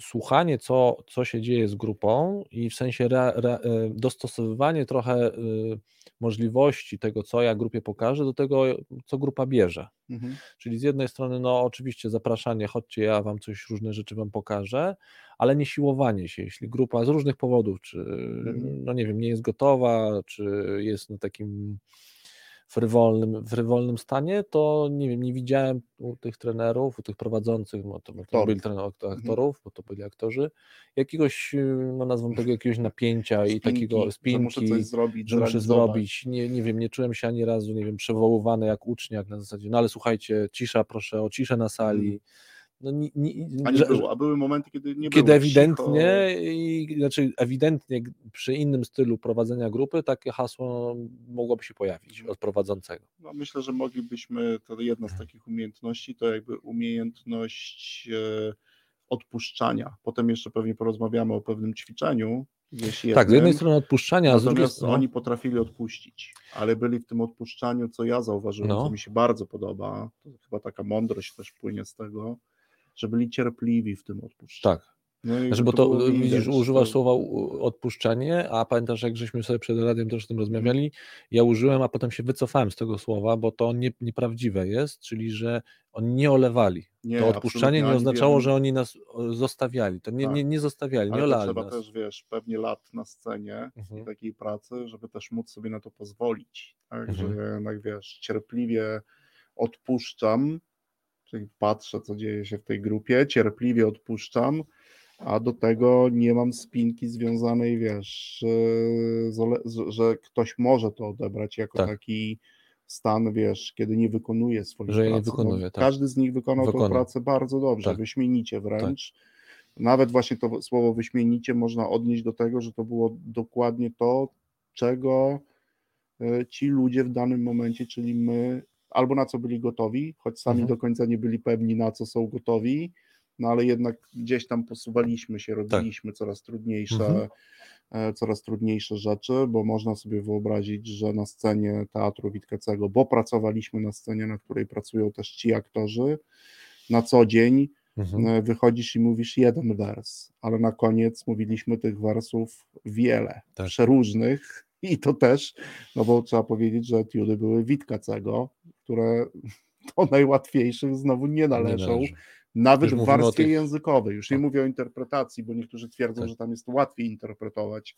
słuchanie, co, co się dzieje z grupą i w sensie re, re, y, dostosowywanie trochę y, możliwości tego, co ja grupie pokażę, do tego, co grupa bierze. Mhm. Czyli z jednej strony, no oczywiście zapraszanie, chodźcie, ja wam coś, różne rzeczy wam pokażę, ale nie siłowanie się, jeśli grupa z różnych powodów, czy Mhm. no nie wiem, nie jest gotowa, czy jest na takim frywolnym, frywolnym stanie, to nie wiem, nie widziałem u tych trenerów, u tych prowadzących, no to, to Aktorów. byli trener, Mhm. aktorów, bo to byli aktorzy, jakiegoś, no nazwę tego jakiegoś napięcia i takiego Że spinki, muszę coś zrobić, że muszę zrobić. Nie, nie wiem, nie czułem się ani razu, nie wiem, przywoływany jak uczniak na zasadzie, no ale słuchajcie, cisza, proszę o ciszę na sali. No, nie, nie, A nie że- było, a były momenty, kiedy nie kiedy było. ewidentnie, i, znaczy ewidentnie przy innym stylu prowadzenia grupy takie hasło mogłoby się pojawić od prowadzącego. No, myślę, że moglibyśmy, to jedna z takich umiejętności, to jakby umiejętność e, odpuszczania. Potem jeszcze pewnie porozmawiamy o pewnym ćwiczeniu. Tak, z jednej strony odpuszczania, a z drugiej strony. oni potrafili odpuścić, ale byli w tym odpuszczaniu, co ja zauważyłem, No. co mi się bardzo podoba, to chyba taka mądrość też płynie z tego, że byli cierpliwi w tym odpuszczaniu. Tak, No znaczy, bo to było widzisz, używasz to- słowa odpuszczenie, a pamiętasz, jak żeśmy sobie przed radiem też o tym rozmawiali, ja użyłem, a potem się wycofałem z tego słowa, bo to nie, nieprawdziwe jest, czyli że oni nie olewali. Nie, to odpuszczanie absolutnie, nie oznaczało, że oni nas zostawiali. To nie, Tak. nie, nie zostawiali, nie Ale to olali trzeba nas. też, wiesz, pewnie lat na scenie Mhm. takiej pracy, żeby też móc sobie na to pozwolić. Tak, że Mhm. ja jednak, wiesz, cierpliwie odpuszczam, czyli patrzę, co dzieje się w tej grupie, cierpliwie odpuszczam, a do tego nie mam spinki związanej, wiesz, że- ktoś może to odebrać jako Tak. taki stan, wiesz, kiedy nie wykonuje swojej Że jej nie pracy. wykonuje, no, tak. Każdy z nich wykonał tę pracę bardzo dobrze, Tak. wyśmienicie wręcz. Nawet właśnie to słowo wyśmienicie można odnieść do tego, że to było dokładnie to, czego e, ci ludzie w danym momencie, czyli my, albo na co byli gotowi, choć sami Mhm. do końca nie byli pewni, na co są gotowi, no ale jednak gdzieś tam posuwaliśmy się, robiliśmy coraz trudniejsze, Tak. Mhm. e, coraz trudniejsze rzeczy, bo można sobie wyobrazić, że na scenie Teatru Witkacego, bo pracowaliśmy na scenie, na której pracują też ci aktorzy, na co dzień Mhm. e, wychodzisz i mówisz jeden wers, ale na koniec mówiliśmy tych wersów wiele, Tak. przeróżnych i to też, no bo trzeba powiedzieć, że etiudy były Witkacego, które do najłatwiejszych znowu nie należą, należy. nawet Już w warstwie tych- językowej. Już nie Tak. mówię o interpretacji, bo niektórzy twierdzą, Tak. że tam jest łatwiej interpretować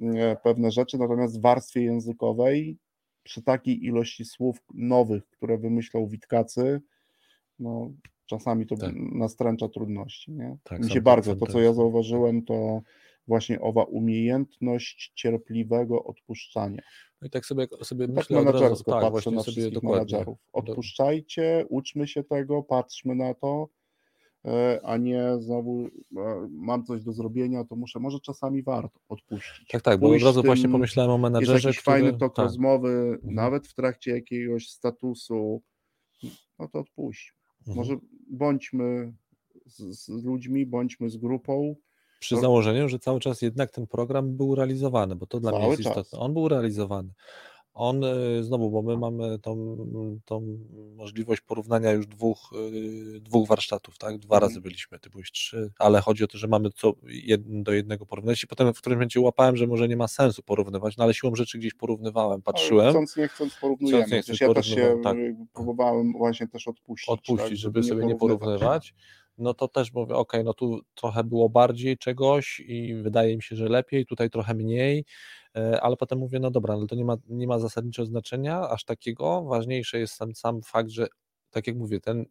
e, pewne rzeczy, natomiast w warstwie językowej przy takiej ilości słów nowych, które wymyślą Witkacy, no czasami to Tak. nastręcza trudności. Nie? Tak, Mi się to- bardzo, to co ja jest. zauważyłem, to właśnie owa umiejętność cierpliwego odpuszczania. No i tak sobie, sobie Tak myślę od razu, tak, patrzę na sobie wszystkich dokładnie. Odpuszczajcie, uczmy się tego, patrzmy na to, e, a nie znowu e, mam coś do zrobienia, to muszę, może czasami warto odpuścić. Tak, tak, bo od razu tym- właśnie pomyślałem o Jest menadżerze, jakiś który... fajny tok tak, rozmowy, nawet w trakcie jakiegoś statusu, no to odpuśćmy. mhm. Może bądźmy z, z ludźmi, bądźmy z grupą, Przy to- założeniu, że cały czas jednak ten program był realizowany, bo to dla mnie Cały jest czas. istotne. On był realizowany, On y, znowu, bo my mamy tą, tą możliwość porównania już dwóch, y, dwóch warsztatów, tak? Dwa razy Mhm. byliśmy, ty byłeś trzy, ale chodzi o to, że mamy co jeden do jednego porównać i potem w którymś momencie łapałem, że może nie ma sensu porównywać, no ale siłą rzeczy gdzieś porównywałem, Ale patrzyłem, Chcąc, nie chcąc porównujemy. Chcąc, nie chcąc ja też się tak. próbowałem właśnie też odpuścić. odpuścić, tak, żeby sobie nie porównywać, no to też mówię, ok, no tu trochę było bardziej czegoś i wydaje mi się, że lepiej, tutaj trochę mniej, e, ale potem mówię, no dobra, ale to nie ma, nie ma zasadniczego znaczenia aż takiego, ważniejszy jest sam, sam fakt, że tak jak mówię, ten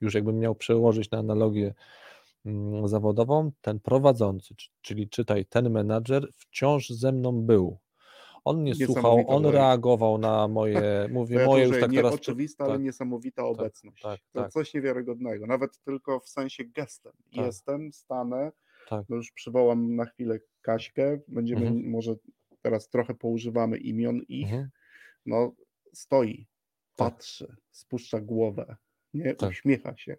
już jakbym miał przełożyć na analogię mm, zawodową, ten prowadzący, czyli czytaj, ten menadżer wciąż ze mną był. On mnie słuchał, on reagował na moje, To mówię, ja moje już tak nie teraz... oczywista, ale tak, niesamowita obecność. tak, to tak. coś niewiarygodnego. Nawet tylko w sensie gestem. Tak. Jestem, stanę, Tak. no już przywołam na chwilę Kaśkę, będziemy Mhm. może teraz trochę poużywamy imion ich, Mhm. no stoi, Tak. patrzy, spuszcza głowę, nie, Tak. uśmiecha się,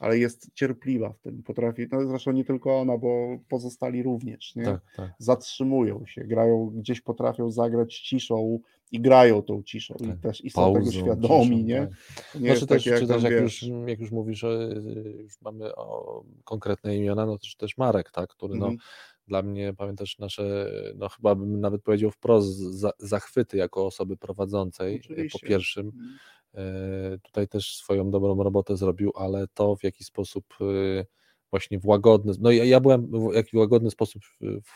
ale jest cierpliwa w tym, potrafi, no zresztą nie tylko ona, bo pozostali również, nie? Tak, tak. zatrzymują się, grają, gdzieś potrafią zagrać ciszą i grają tą ciszą i Tak. też i są tego Pauzą, świadomi, ciszą, nie? tak. Nie Znaczy też, takie, czy jak też jak, już, jak już mówisz, y, już mamy o, konkretne imiona, no też, też Marek, tak, który no, Mhm. dla mnie, pamiętasz, nasze, no chyba bym nawet powiedział wprost, za, zachwyty jako osoby prowadzącej y, po Oczywiście. pierwszym. E, Tutaj też swoją dobrą robotę zrobił, ale to w jaki sposób y, właśnie w łagodny, no ja, ja byłem, w jaki łagodny sposób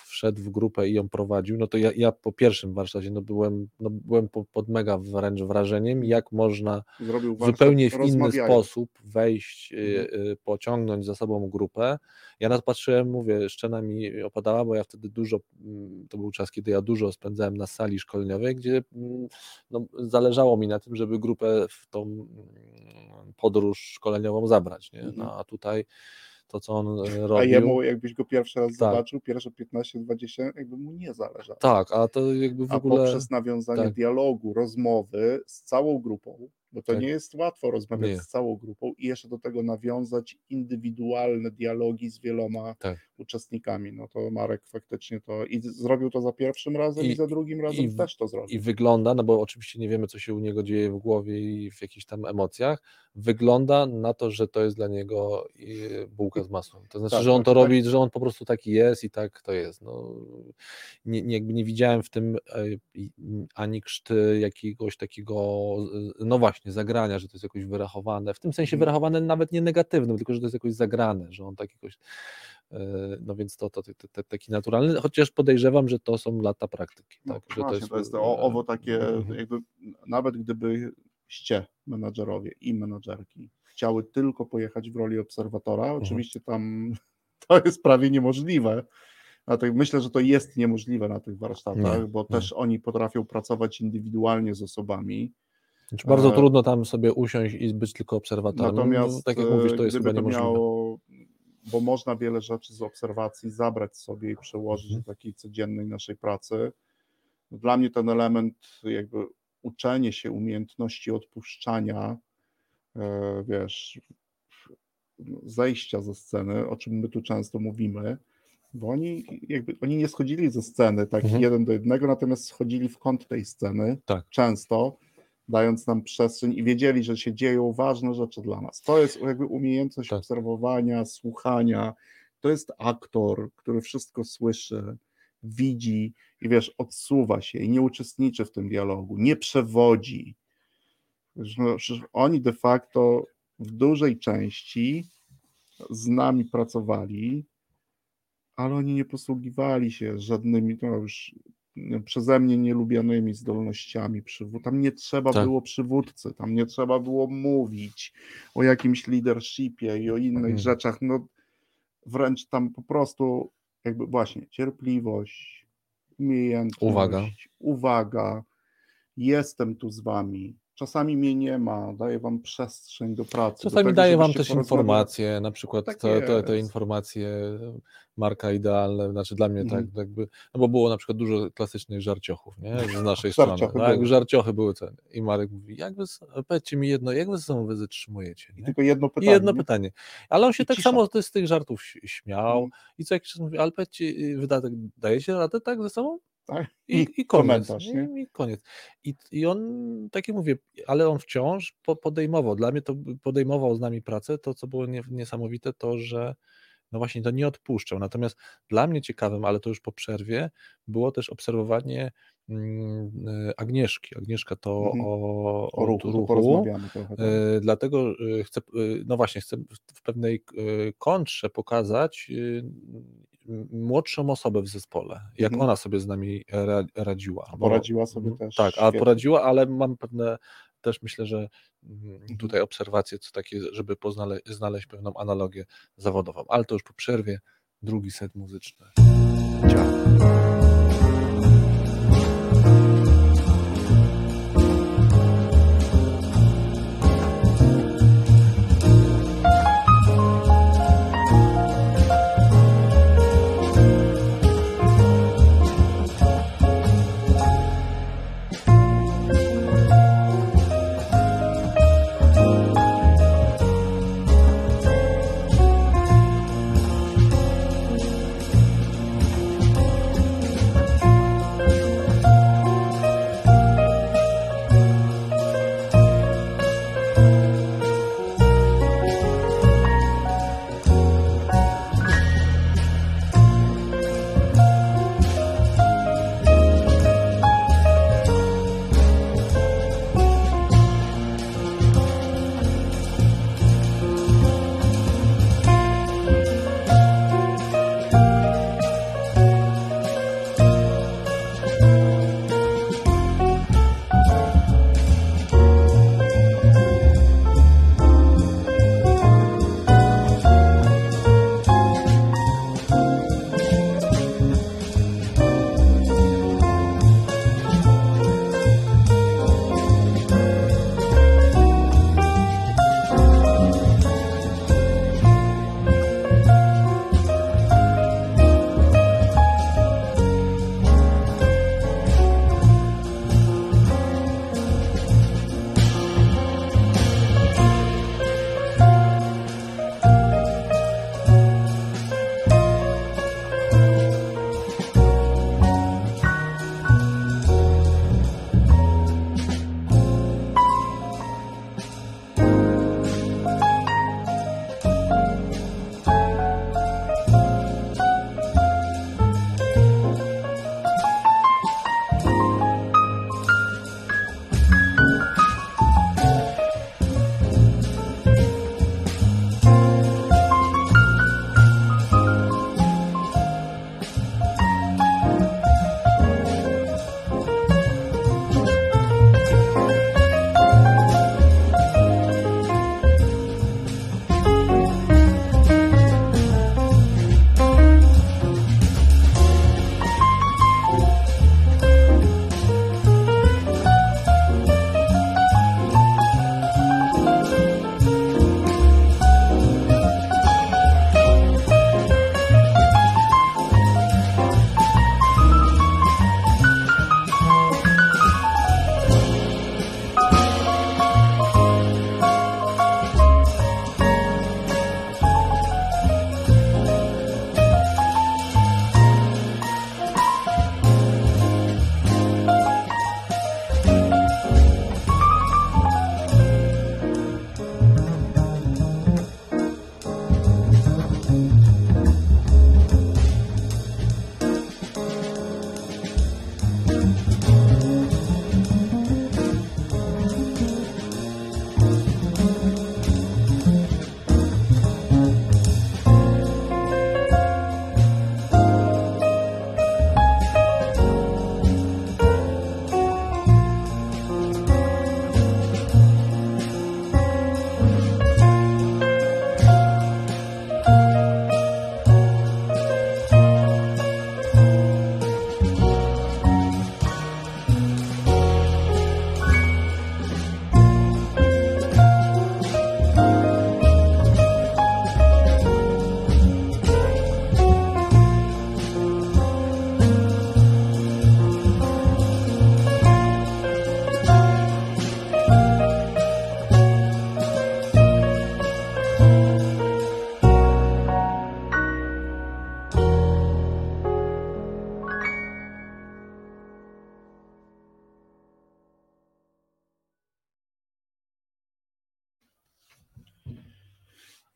wszedł w grupę i ją prowadził, no to ja, ja po pierwszym warsztacie no byłem, no byłem po- pod mega wręcz wrażeniem, jak można zupełnie w inny sposób wejść, y, Mhm. y, pociągnąć za sobą grupę. Ja na to patrzyłem, mówię, szczena mi opadała, bo ja wtedy dużo, mm, to był czas, kiedy ja dużo spędzałem na sali szkoleniowej, gdzie mm, no, zależało mi na tym, żeby grupę w tą mm, podróż szkoleniową zabrać. Nie? Mhm. No, a tutaj to, co on A robił. jemu, jakbyś go pierwszy raz Tak. zobaczył, pierwsze 15-20, jakby mu nie zależało. Tak, a to jakby w A ogóle. poprzez nawiązanie tak. dialogu, rozmowy z całą grupą, bo to Tak. nie jest łatwo rozmawiać Nie. z całą grupą i jeszcze do tego nawiązać indywidualne dialogi z wieloma Tak. Uczestnikami. No to Marek faktycznie to i zrobił to za pierwszym razem i, I- za drugim razem i też to zrobił. i wygląda, no bo oczywiście nie wiemy, co się u niego dzieje w głowie i w jakichś tam emocjach, wygląda na to, że to jest dla niego bułka z masłem. To znaczy, Tak, że on tak, to tak. robi, że on po prostu taki jest i tak to jest. No, nie, nie, jakby nie widziałem w tym e, ani krzty jakiegoś takiego, e, no właśnie, zagrania, że to jest jakoś wyrachowane, w tym sensie Mhm. wyrachowane nawet nie negatywnym, tylko że to jest jakoś zagrane, że on tak jakoś, no więc to, to, to, to taki naturalny, chociaż podejrzewam, że to są lata praktyki. No Tak, że właśnie, to jest e, o, owo takie, mhm. jakby nawet gdybyście menadżerowie i menadżerki chciały tylko pojechać w roli obserwatora, Mhm. oczywiście tam to jest prawie niemożliwe. Dlatego myślę, że to jest niemożliwe na tych warsztatach, Nie, bo nie. też oni potrafią pracować indywidualnie z osobami. Znaczy bardzo E, trudno tam sobie usiąść i być tylko obserwatorem. Natomiast no, tak jak mówisz, to e, jest chyba to niemożliwe. miało, bo można wiele rzeczy z obserwacji zabrać sobie i przełożyć Mhm. do takiej codziennej naszej pracy. Dla mnie ten element jakby uczenie się umiejętności odpuszczania, e, wiesz, zejścia ze sceny, o czym my tu często mówimy, bo oni jakby oni nie schodzili ze sceny tak Mhm. jeden do jednego, natomiast schodzili w kąt tej sceny Tak. często, dając nam przestrzeń i wiedzieli, że się dzieją ważne rzeczy dla nas. To jest jakby umiejętność Tak. obserwowania, słuchania. To jest aktor, który wszystko słyszy, widzi i wiesz, odsuwa się i nie uczestniczy w tym dialogu, nie przewodzi. No, że Oni de facto w dużej części z nami pracowali, ale oni nie posługiwali się żadnymi, no już przeze mnie nielubianymi zdolnościami przywód. Tam nie trzeba Tak. było przywódcy, tam nie trzeba było mówić o jakimś leadershipie i o innych Mhm. rzeczach. No, wręcz tam po prostu jakby właśnie cierpliwość, umiejętność, Uwaga. uwaga, jestem tu z wami. Czasami mnie nie ma, daję wam przestrzeń do pracy. do Czasami tego, daje wam też informacje, na przykład tak te, te, te informacje Marka idealne, znaczy dla mnie Mhm. tak jakby, no bo było na przykład dużo klasycznych żarciochów, nie, z naszej strony, tak, były. żarciochy były te i Marek mówi, jak wy, powiedzcie mi jedno, jak wy ze sobą wy zatrzymujecie, I nie? tylko jedno I pytanie. jedno nie? pytanie, ale on się I tak cisza. samo z tych żartów śmiał Mm. i co jakiś czas mówi, ale powiedzcie, y, wy da- dajecie radę tak ze sobą? Tak? I, I i koniec. komentarz, nie? I koniec. I, I on, tak jak mówię, ale on wciąż po- podejmował. Dla mnie to podejmował z nami pracę. To, co było nie, niesamowite, to że no właśnie to nie odpuszczał. Natomiast dla mnie ciekawym, ale to już po przerwie, było też obserwowanie mm, Agnieszki. Agnieszka to Mhm. o, O ruchu, ruchu. trochę. tak? E, Dlatego e, chcę, e, no właśnie, chcę w- pewnej kontrze pokazać młodszą osobę w zespole, jak Mhm. ona sobie z nami ra- radziła. bo- Poradziła sobie Mhm, też Tak, a świetnie. poradziła, ale mam pewne też myślę, że mm, tutaj obserwacje, co takie, żeby poznale, znaleźć pewną analogię zawodową. Ale to już po przerwie, drugi set muzyczny. Ciao.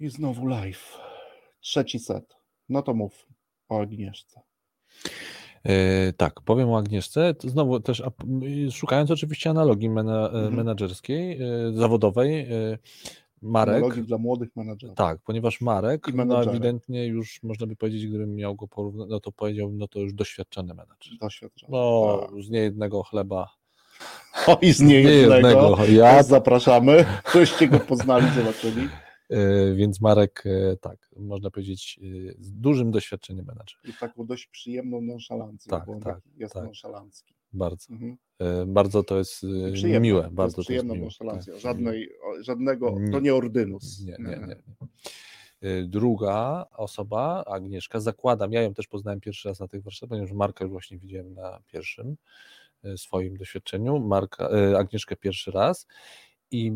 I znowu live. Trzeci set. No to mów o Agnieszce. E, tak, powiem o Agnieszce. Znowu też szukając oczywiście analogii mena, mhm. menedżerskiej, e, zawodowej. E, Marek. Analogii dla młodych menedżerów. Tak, ponieważ Marek, no ewidentnie już można by powiedzieć, gdybym miał go porównać, no to powiedział, no to już doświadczony menedżer. Doświadczony. No, tak. z niejednego chleba. O, i z niejednego. Nie ja zapraszamy. Ktoście go poznali, zobaczyli. E, więc Marek, e, tak, można powiedzieć, e, z dużym doświadczeniem menadżer. I taką dość przyjemną nonszalancją, tak, bo tak, jest tak. nonszalancki. Bardzo. Mhm. Bardzo to jest Przyjemne, miłe. Bardzo to jest. Tak. Żadnej, żadnego, to nie ordynus. Nie, nie, nie. Druga osoba, Agnieszka, zakładam, ja ją też poznałem pierwszy raz na tych warsztatach, ponieważ Marka już właśnie widziałem na pierwszym swoim doświadczeniu, Marka, Agnieszkę pierwszy raz i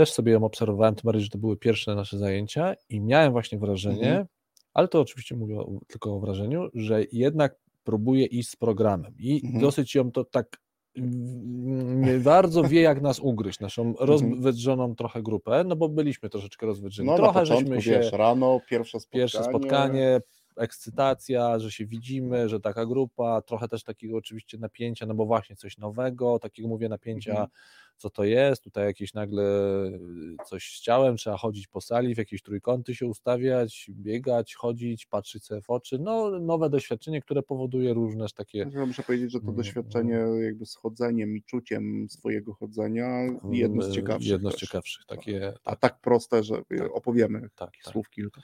też sobie ją obserwowałem, tym bardziej, że to były pierwsze nasze zajęcia i miałem właśnie wrażenie, mhm. ale to oczywiście mówię tylko o wrażeniu, że jednak próbuje iść z programem i mhm. dosyć ją to tak nie bardzo wie, jak nas ugryźć, naszą mhm. rozwydrzoną trochę grupę, no bo byliśmy troszeczkę rozwydrzeni. No, trochę żeśmy się. Wiesz, rano, pierwsze spotkanie. Pierwsze spotkanie, ekscytacja, że się widzimy, że taka grupa, trochę też takiego oczywiście napięcia, no bo właśnie coś nowego, takiego mówię napięcia, mhm. co to jest, tutaj jakieś nagle y, coś z ciałem, trzeba chodzić po sali, w jakieś trójkąty się ustawiać, biegać, chodzić, patrzeć sobie w oczy, no nowe doświadczenie, które powoduje różne takie... Ja muszę powiedzieć, że to mm, doświadczenie mm. jakby z chodzeniem i czuciem swojego chodzenia jedno z mm, ciekawszych. Jedno z ciekawszych, takie... Tak. A tak proste, że tak. opowiemy tak, tak. słów kilka.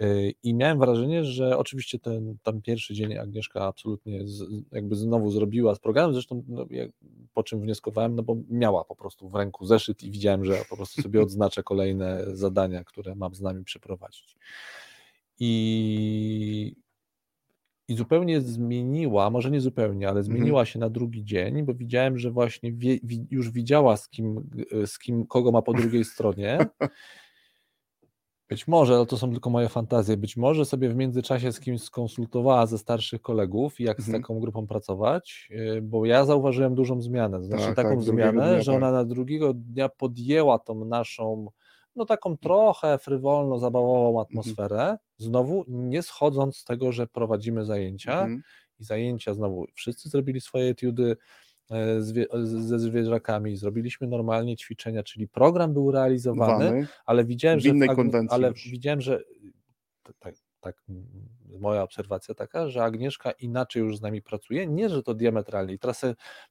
Y, I miałem wrażenie, że oczywiście ten tam pierwszy dzień Agnieszka absolutnie z, jakby znowu zrobiła z programem, zresztą no, po czym wnioskowałem, no bo miała po prostu w ręku zeszyt i widziałem, że po prostu sobie odznaczę kolejne zadania, które mam z nami przeprowadzić. I, i zupełnie zmieniła, może nie zupełnie, ale mhm. zmieniła się na drugi dzień, bo widziałem, że właśnie wie, już widziała z kim, z kim, kogo ma po drugiej stronie Być może, ale to są tylko moje fantazje, być może sobie w międzyczasie z kimś skonsultowała ze starszych kolegów, jak mhm. z taką grupą pracować, y, bo ja zauważyłem dużą zmianę, znaczy tak, taką tak, zmianę, dnia, że ona tak. na drugiego dnia podjęła tą naszą, no taką trochę frywolno, zabawową mhm. atmosferę, mhm. znowu nie schodząc z tego, że prowadzimy zajęcia mhm. i zajęcia znowu, wszyscy zrobili swoje etiudy, ze zwierzakami, zrobiliśmy normalnie ćwiczenia, czyli program był realizowany, Wany, ale widziałem, że ale widziałem, że tak, tak, moja obserwacja taka, że Agnieszka inaczej już z nami pracuje, nie, że to diametralnie. I teraz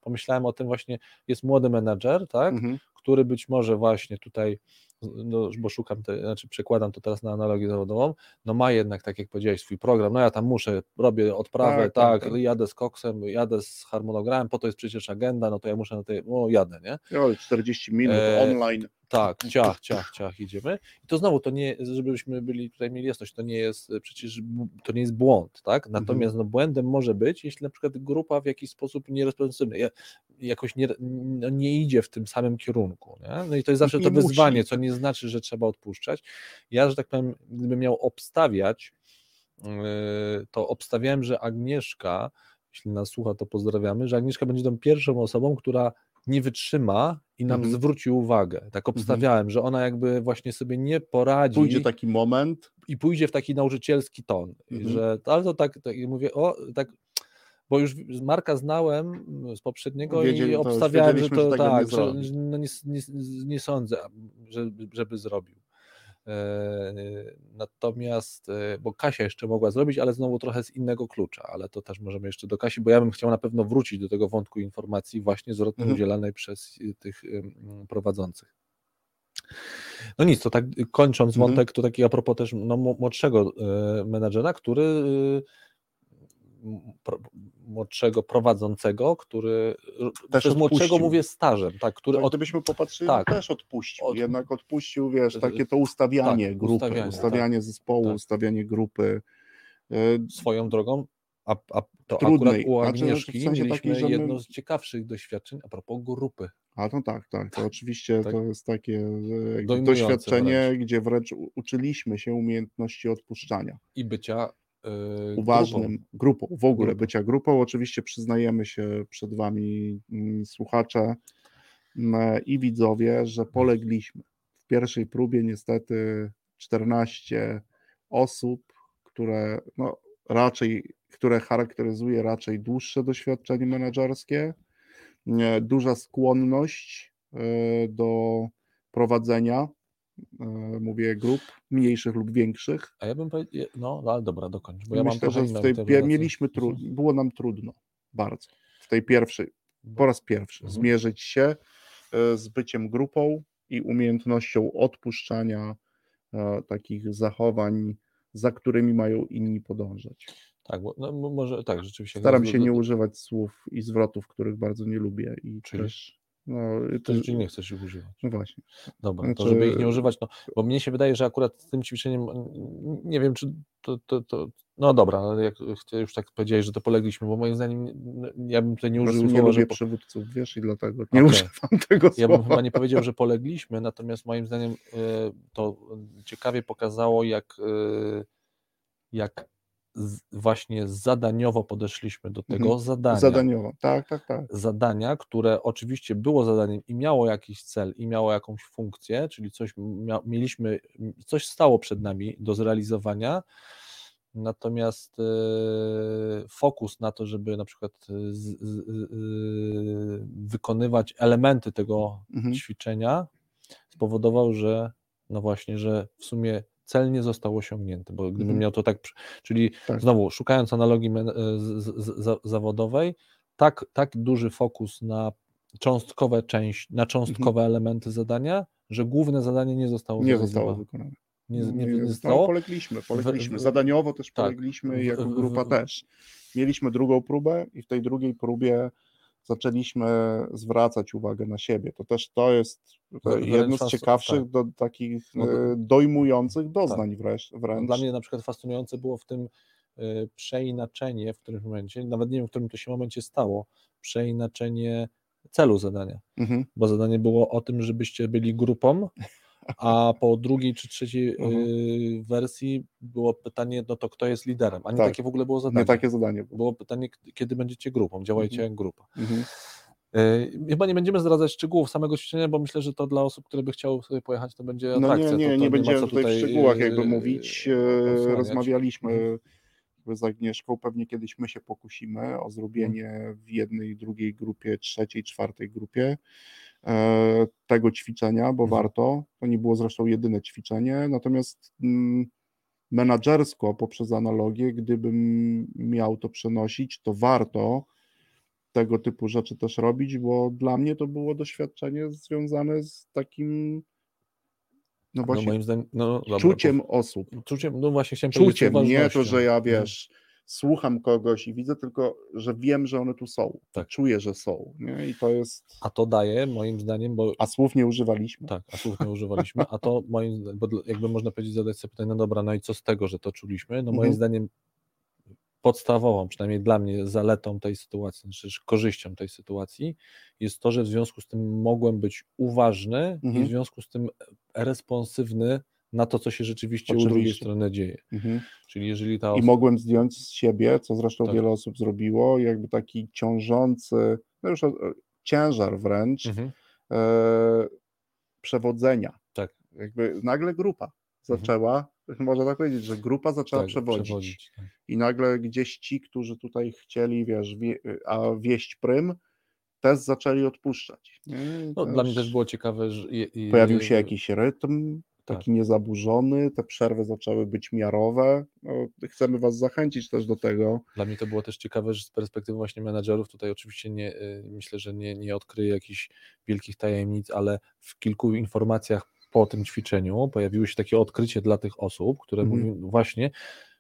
pomyślałem o tym właśnie, jest młody menedżer, tak, mhm. który być może właśnie tutaj no, bo szukam, te, znaczy przekładam to teraz na analogię zawodową, no ma jednak, tak jak powiedziałeś, swój program, no ja tam muszę, robię odprawę, tak, tak, tak, tak. jadę z koksem, jadę z harmonogramem, po to jest przecież agenda, no to ja muszę na tej, no jadę, nie? No, 40 minut e, online. Tak, ciach, ciach, ciach, idziemy. I to znowu, to nie, żebyśmy byli tutaj mieli jasność, to nie jest przecież, to nie jest błąd, tak? Mhm. Natomiast no, błędem może być, jeśli na przykład grupa w jakiś sposób nieresponsywny, jakoś nie, no, nie idzie w tym samym kierunku, nie? No i to jest zawsze to wyzwanie, co nie znaczy, że trzeba odpuszczać. Ja, że tak powiem, gdybym miał obstawiać, yy, to obstawiałem, że Agnieszka, jeśli nas słucha, to pozdrawiamy, że Agnieszka będzie tą pierwszą osobą, która nie wytrzyma i nam mhm. zwróci uwagę. Tak mhm. obstawiałem, mhm. że ona jakby właśnie sobie nie poradzi. Pójdzie taki moment. I pójdzie w taki nauczycielski ton. Mhm. Że, ale to tak, tak mówię, o, tak, bo już Marka znałem z poprzedniego Wiedzieli, i obstawiałem, że to że tak, nie, że, no nie, nie, nie sądzę, żeby, żeby zrobił. E, natomiast, e, bo Kasia jeszcze mogła zrobić, ale znowu trochę z innego klucza, ale to też możemy jeszcze do Kasi, bo ja bym chciał na pewno wrócić do tego wątku informacji właśnie zwrotnie mhm. udzielanej przez y, tych prowadzących. No nic, to tak kończąc mhm. wątek, to taki a propos też no, młodszego e, menadżera, który y, młodszego prowadzącego, który też przez młodszego mówię stażem, tak, który od... gdybyśmy popatrzyli, tak, też odpuścił, od... jednak odpuścił, wiesz, takie to ustawianie tak, grupy, ustawianie, ustawianie tak, zespołu, tak. ustawianie grupy. E, Swoją drogą, a, a to Trudnej. akurat u znaczy, Agnieszki znaczy, w sensie mieliśmy jedno my... z ciekawszych doświadczeń a propos grupy. A no tak, tak, to oczywiście tak. to jest takie doświadczenie, wręcz. gdzie wręcz uczyliśmy się umiejętności odpuszczania. I bycia uważnym grupą, grupą w ogóle bycia grupą. Oczywiście przyznajemy się przed Wami, mm, słuchacze mm, i widzowie, że polegliśmy. W pierwszej próbie niestety 14 osób, które no, raczej, które charakteryzuje raczej dłuższe doświadczenie menedżerskie, duża skłonność e, do prowadzenia, mówię, grup mniejszych lub większych. A ja bym powiedział, no, ale dobra, dokończ, bo ja Myślę, mam że w tej, mieliśmy tru, było nam trudno, bardzo, w tej pierwszej, po raz pierwszy, mhm. zmierzyć się e, z byciem grupą i umiejętnością odpuszczania takich zachowań, za którymi mają inni podążać. Tak, bo, no, może tak, rzeczywiście. Staram się nie używać słów i zwrotów, których bardzo nie lubię i Czyli? też no, to, czyli nie chcesz ich używać. No właśnie. Dobra, znaczy... to żeby ich nie używać, no, bo mnie się wydaje, że akurat z tym ćwiczeniem, nie wiem, czy to, to, to no dobra, ale jak już tak powiedziałeś, że to polegliśmy, bo moim zdaniem ja bym tutaj nie użył słowa, nie lubię że... przywódców, wiesz, i dlatego nie okay. używam tego słowa. Ja bym chyba nie powiedział, że polegliśmy, natomiast moim zdaniem y, to ciekawie pokazało, jak, y, jak właśnie zadaniowo podeszliśmy do tego mhm. zadania. Zadaniowo, tak, tak, tak. Zadania, które oczywiście było zadaniem i miało jakiś cel, i miało jakąś funkcję, czyli coś mieliśmy, coś stało przed nami do zrealizowania, natomiast y, fokus na to, żeby na przykład z, z, y, wykonywać elementy tego mhm. ćwiczenia spowodował, że no właśnie, że w sumie cel nie został osiągnięty, bo gdybym mhm. miał to tak, czyli tak. znowu szukając analogii e, z, z, z, zawodowej, tak, tak duży fokus na cząstkowe część, na cząstkowe mhm. elementy zadania, że główne zadanie nie zostało Nie zostało wykonane. Nie, nie, nie zostało. polegliśmy, polegliśmy. Zadaniowo też tak. polegliśmy, jako grupa też. Mieliśmy drugą próbę i w tej drugiej próbie zaczęliśmy zwracać uwagę na siebie. To też to jest jedno z ciekawszych, tak. do, takich no e, dojmujących doznań tak. wręcz. Dla mnie na przykład fascynujące było w tym e, przeinaczenie w którymś momencie, nawet nie wiem, w którym to się momencie stało, przeinaczenie celu zadania. Mhm. Bo zadanie było o tym, żebyście byli grupą, a po drugiej czy trzeciej mhm. y, wersji było pytanie, no to kto jest liderem, a nie tak. takie w ogóle było zadanie. Nie takie zadanie było. było pytanie, kiedy będziecie grupą, działajcie mhm. jak grupa. Mhm. Y, chyba nie będziemy zdradzać szczegółów samego ćwiczenia, bo myślę, że to dla osób, które by chciały sobie pojechać, to będzie no atrakcja. Nie, nie, to, to nie, będziemy tutaj, tutaj w szczegółach jakby y, mówić. Rozmawialiśmy mhm. z Agnieszką, pewnie kiedyś my się pokusimy o zrobienie w jednej, drugiej grupie, trzeciej, czwartej grupie tego ćwiczenia, bo mhm. warto. To nie było zresztą jedyne ćwiczenie, natomiast mm, menadżersko poprzez analogię, gdybym miał to przenosić, to warto tego typu rzeczy też robić, bo dla mnie to było doświadczenie związane z takim no, no właśnie, no moim zdaniem, no, dobra, czuciem osób. Czuciem, no właśnie chciałem Czuciem, nie to, że ja wiesz, słucham kogoś i widzę tylko, że wiem, że one tu są. Tak. Czuję, że są. Nie? I to jest. A to daje moim zdaniem, bo. A słów nie używaliśmy. Tak, a słów nie używaliśmy. A to moim bo jakby można powiedzieć, zadać sobie pytanie, no dobra, no i co z tego, że to czuliśmy? No moim mhm. zdaniem podstawową, przynajmniej dla mnie, zaletą tej sytuacji, czy znaczy korzyścią tej sytuacji jest to, że w związku z tym mogłem być uważny mhm. i w mhm. związku z tym responsywny na to, co się rzeczywiście Oczywiście. u drugiej strony dzieje. Mhm. Czyli jeżeli ta osoba... I mogłem zdjąć z siebie, co zresztą tak. wiele osób zrobiło, jakby taki ciążący, no już ciężar wręcz mhm. e, przewodzenia. Tak. Jakby nagle grupa zaczęła, mhm. można tak powiedzieć, że grupa zaczęła tak, przewodzić. przewodzić tak. I nagle gdzieś ci, którzy tutaj chcieli, wiesz, wie, a wieść prym, też zaczęli odpuszczać. No, też... Dla mnie też było ciekawe, że. Pojawił się jakiś rytm, taki tak. niezaburzony, te przerwy zaczęły być miarowe. No, chcemy Was zachęcić też do tego. Dla mnie to było też ciekawe, że z perspektywy właśnie menadżerów, tutaj oczywiście nie, y, myślę, że nie, nie odkryję jakichś wielkich tajemnic, ale w kilku informacjach po tym ćwiczeniu pojawiło się takie odkrycie dla tych osób, które mhm. mówią właśnie,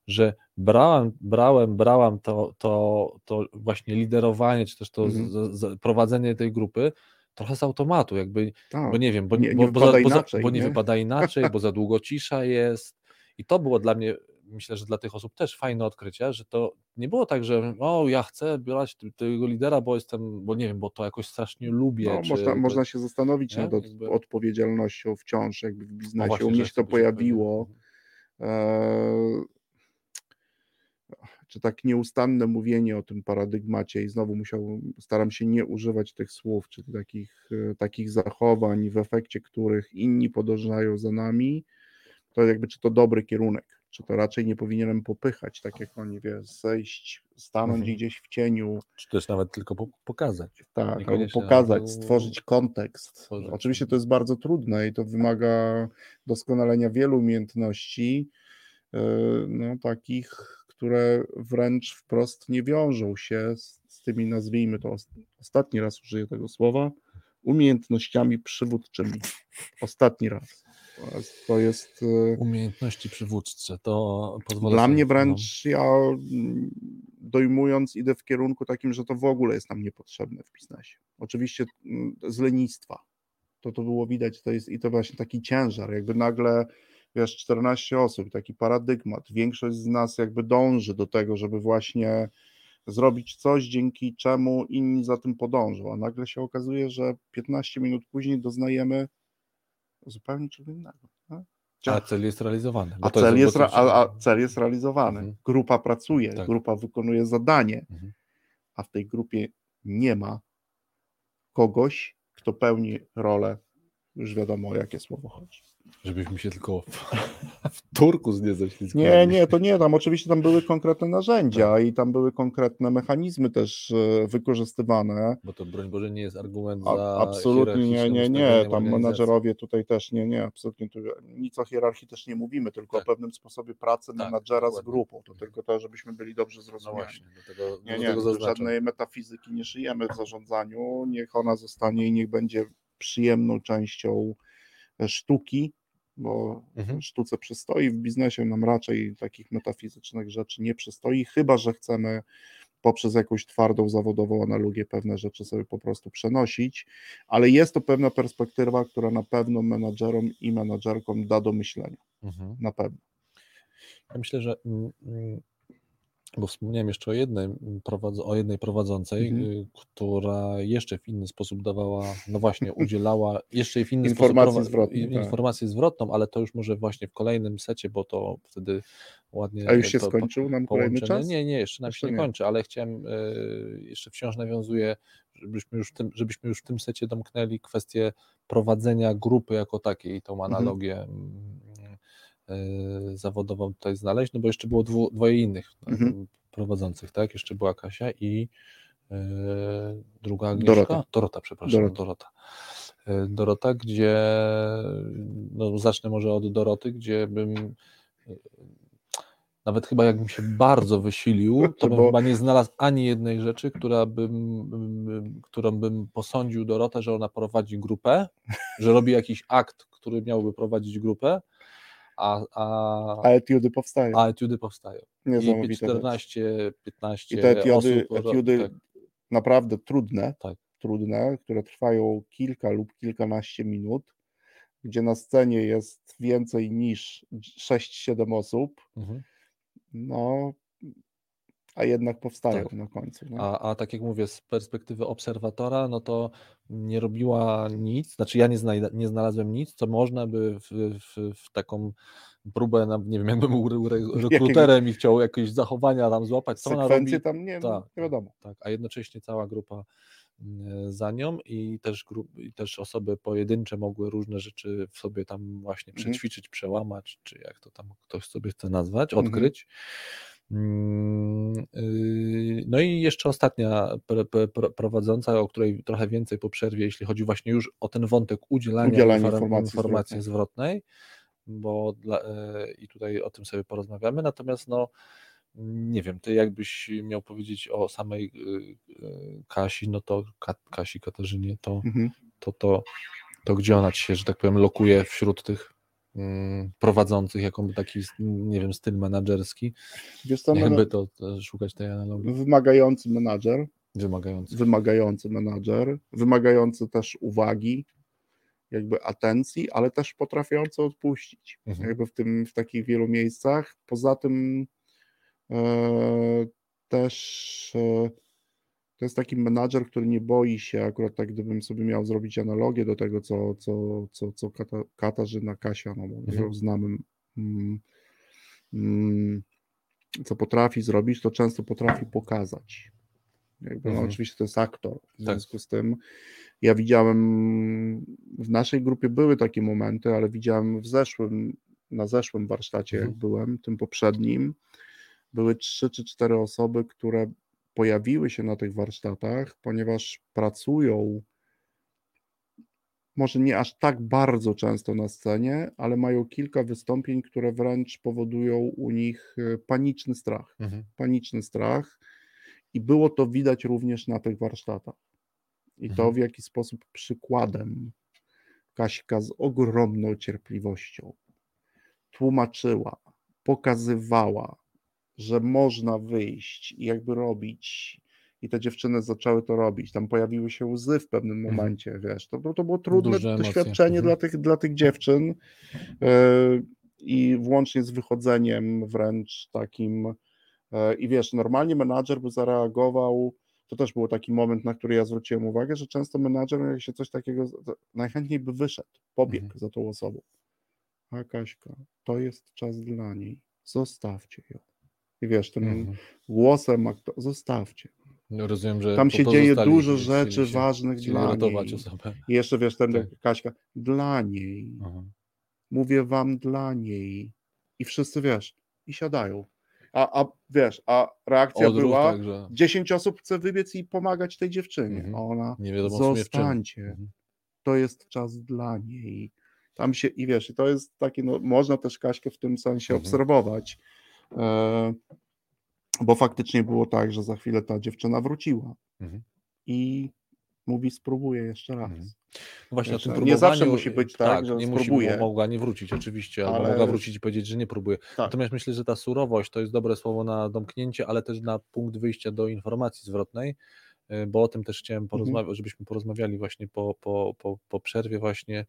że brałem, brałem, brałam to, to, to właśnie liderowanie, czy też to mhm. z, z, prowadzenie tej grupy trochę z automatu, jakby, tak. bo nie wiem, bo nie, nie, bo, za, inaczej, bo nie, nie wypada inaczej, bo za długo cisza jest. I to było dla mnie, myślę, że dla tych osób też fajne odkrycie, że to nie było tak, że o, ja chcę brać tego lidera, bo jestem, bo nie wiem, bo to jakoś strasznie lubię. No, czy, można, można się zastanowić nie? nad jakby... odpowiedzialnością wciąż jakby w no biznesie. No właśnie, U mnie się to pojawiło. E czy tak nieustanne mówienie o tym paradygmacie i znowu musiał, staram się nie używać tych słów, czy takich, e, takich zachowań, w efekcie których inni podążają za nami, to jakby czy to dobry kierunek, czy to raczej nie powinienem popychać, tak jak oni, wie, zejść, stanąć Mhm. gdzieś w cieniu, Czy też nawet tylko po- pokazać. tak, Niekoniecznie, pokazać, stworzyć kontekst. stworzyć. Oczywiście to jest bardzo trudne i to wymaga doskonalenia wielu umiejętności, yy, no, takich, które wręcz wprost nie wiążą się z, z tymi, nazwijmy to, os- ostatni raz użyję tego słowa, umiejętnościami przywódczymi. Ostatni raz. To jest- yy, Umiejętności przywódcze, to pozwolę dla mnie wręcz ja mm, dojmując idę w kierunku takim, że to w ogóle jest nam niepotrzebne w biznesie. Oczywiście mm, z lenistwa. To to było widać, to jest i to właśnie taki ciężar, jakby nagle wiesz, 14 osób, taki paradygmat. Większość z nas jakby dąży do tego, żeby właśnie zrobić coś, dzięki czemu inni za tym podążą, a nagle się okazuje, że 15 minut później doznajemy zupełnie czego innego. tak? A cel jest realizowany. A cel, jest, a, a cel jest realizowany. Mhm. Grupa pracuje, Tak. grupa wykonuje zadanie, Mhm. a w tej grupie nie ma kogoś, kto pełni rolę, już wiadomo o jakie słowo chodzi. Żebyśmy się tylko w, turku nie ześlizgnęli. Nie, nie, to nie, tam oczywiście tam były konkretne narzędzia i tam były konkretne mechanizmy też e, wykorzystywane. Bo to broń Boże nie jest argument A, za absolutnie nie, nie, nie, tam menadżerowie tutaj też nie, nie, absolutnie tu, nic o hierarchii też nie mówimy, tylko Tak. o pewnym sposobie pracy Tak, menadżera z dokładnie. grupą, to tylko to, żebyśmy byli dobrze No zrozumiani. właśnie, dlatego, Nie, nie, żadnej metafizyki nie szyjemy w zarządzaniu. Niech ona zostanie i niech będzie przyjemną częścią e, sztuki, bo Mhm. sztuce przystoi. W biznesie nam raczej takich metafizycznych rzeczy nie przystoi, chyba że chcemy poprzez jakąś twardą, zawodową analogię pewne rzeczy sobie po prostu przenosić, ale jest to pewna perspektywa, która na pewno menadżerom i menadżerkom da do myślenia. Mhm. Na pewno. Ja myślę, że mm, mm, bo wspomniałem jeszcze o jednej, mm, o jednej prowadzącej, Mhm. y, która jeszcze w inny sposób dawała, no właśnie, udzielała jeszcze w inny Informację sposób zwrotną, tak. informację zwrotną, ale to już może właśnie w kolejnym secie, bo to wtedy ładnie A już się skończył nam kolejny czas? Nie, nie, jeszcze nam Jeszcze się nie nie. kończy, ale chciałem, y, jeszcze wciąż nawiązuję, żebyśmy już, w tym, żebyśmy już w tym secie domknęli kwestię prowadzenia grupy jako takiej, tą Mhm. analogię y, zawodową tutaj znaleźć, no bo jeszcze było dwu, dwoje innych Mhm. mm, prowadzących, tak? Jeszcze była Kasia i y, druga Agnieszka? Dorota. Dorota, przepraszam, Dorota. Dorota. Y, Dorota, gdzie, no zacznę może od Doroty, gdzie bym y, nawet chyba jakbym się bardzo wysilił, to bym Bo- chyba nie znalazł ani jednej rzeczy, która bym, bym, którą bym posądził Dorotę, że ona prowadzi grupę, że robi jakiś akt, który miałby prowadzić grupę, a, a, A etiudy powstają. a etiudy powstają. I Niesamowite rzeczy. 14, 15 I te etiody, osób. etiudy tak, naprawdę trudne, Tak. trudne, które trwają kilka lub kilkanaście minut, gdzie na scenie jest więcej niż 6-7 osób, mhm. no a jednak powstają Tak. na końcu. No. A, a tak jak mówię, z perspektywy obserwatora, no to nie robiła nic, znaczy ja nie, znajda, nie znalazłem nic, co można by w, w, w taką próbę, na, nie wiem, jakbym był re- re- rekruterem i chciał jakieś zachowania tam złapać, co ona robi, Sekwencje tam nie, Tak, nie wiadomo. tak, a jednocześnie cała grupa mm, za nią i też, grup, i też osoby pojedyncze mogły różne rzeczy w sobie tam właśnie Mhm. przećwiczyć, przełamać, czy jak to tam ktoś sobie chce nazwać, Mhm. odkryć. Mm, No i jeszcze ostatnia prowadząca, o której trochę więcej po przerwie, jeśli chodzi właśnie już o ten wątek udzielania, Udzielania infor- informacji informacji zwrotnej. bo dla, yy, i tutaj o tym sobie porozmawiamy, natomiast no nie wiem, ty jakbyś miał powiedzieć o samej yy, yy, Kasi, no to Ka- Kasi Katarzynie, to, Mhm. to, to, to gdzie ona ci się, że tak powiem, lokuje wśród tych mm, prowadzących, jaką taki, nie wiem, styl menadżerski, Wiesz co, jakby to, to szukać tej analogii wymagający menadżer, wymagający. wymagający menadżer, wymagający też uwagi, jakby atencji, ale też potrafiący odpuścić. Mhm. Jakby w tym, w takich wielu miejscach. Poza tym e, też e, to jest taki menadżer, który nie boi się, akurat tak gdybym sobie miał zrobić analogię do tego, co, co, co, co Kata, Katarzyna Kasia, no bo Mhm. znamy, mm, mm, co potrafi zrobić, to często potrafi pokazać. Jakby, no, Mhm. oczywiście to jest aktor. W Tak. związku z tym ja widziałem w naszej grupie były takie momenty, ale widziałem w zeszłym na zeszłym warsztacie, jak Mhm. byłem, tym poprzednim, były trzy czy cztery osoby, które pojawiły się na tych warsztatach, ponieważ pracują może nie aż tak bardzo często na scenie, ale mają kilka wystąpień, które wręcz powodują u nich e, paniczny strach. Mhm. Paniczny strach. I było to widać również na tych warsztatach. I to Mhm. w jaki sposób przykładem Kaśka z ogromną cierpliwością tłumaczyła, pokazywała, że można wyjść i jakby robić. I te dziewczyny zaczęły to robić. Tam pojawiły się łzy w pewnym Mhm. momencie, wiesz. To, to było trudne Duże doświadczenie Mhm. dla, tych, dla tych dziewczyn. e, I włącznie z wychodzeniem wręcz takim. e, I wiesz, normalnie menadżer by zareagował. To też był taki moment, na który ja zwróciłem uwagę, że często menadżer, jak się coś takiego, najchętniej by wyszedł, pobiegł Mhm. za tą osobą. A Kaśka, to jest czas dla niej, zostawcie ją. I wiesz, tym Mhm. głosem, zostawcie. No, Rozumiem, że Tam się dzieje dużo rzeczy ważnych dla niej. osobę. I jeszcze wiesz, ten Tak. Kaśka, dla niej, Aha. mówię wam dla niej. I wszyscy wiesz, i siadają. A, a wiesz, a reakcja Odruch była, także. 10 osób chce wybiec i pomagać tej dziewczynie. Mhm. Ona, Nie wiadomo zostańcie, Mhm. to jest czas dla niej. Tam się, i wiesz, i to jest takie, no, można też Kaśkę w tym sensie Mhm. obserwować, bo faktycznie było tak, że za chwilę ta dziewczyna wróciła Mhm. i mówi, spróbuję jeszcze raz. Mhm. No Właśnie Wiesz, o nie tym próbowaniu. zawsze musi być tak, tak że nie musi, spróbuję. bo mogła nie wrócić oczywiście, albo Ale- mogła wrócić i powiedzieć, że nie próbuje. Tak. Natomiast myślę, że ta surowość to jest dobre słowo na domknięcie, ale też na punkt wyjścia do informacji zwrotnej, y, bo o tym też Mhm. chciałem porozmawiać, żebyśmy porozmawiali właśnie po, po, po, po przerwie właśnie.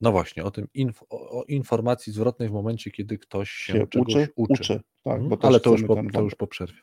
No właśnie, o tym inf, o, informacji zwrotnej w momencie, kiedy ktoś się, się czegoś uczy, uczy. uczy. Tak, Mhm. ale to już, po, to już po przerwie.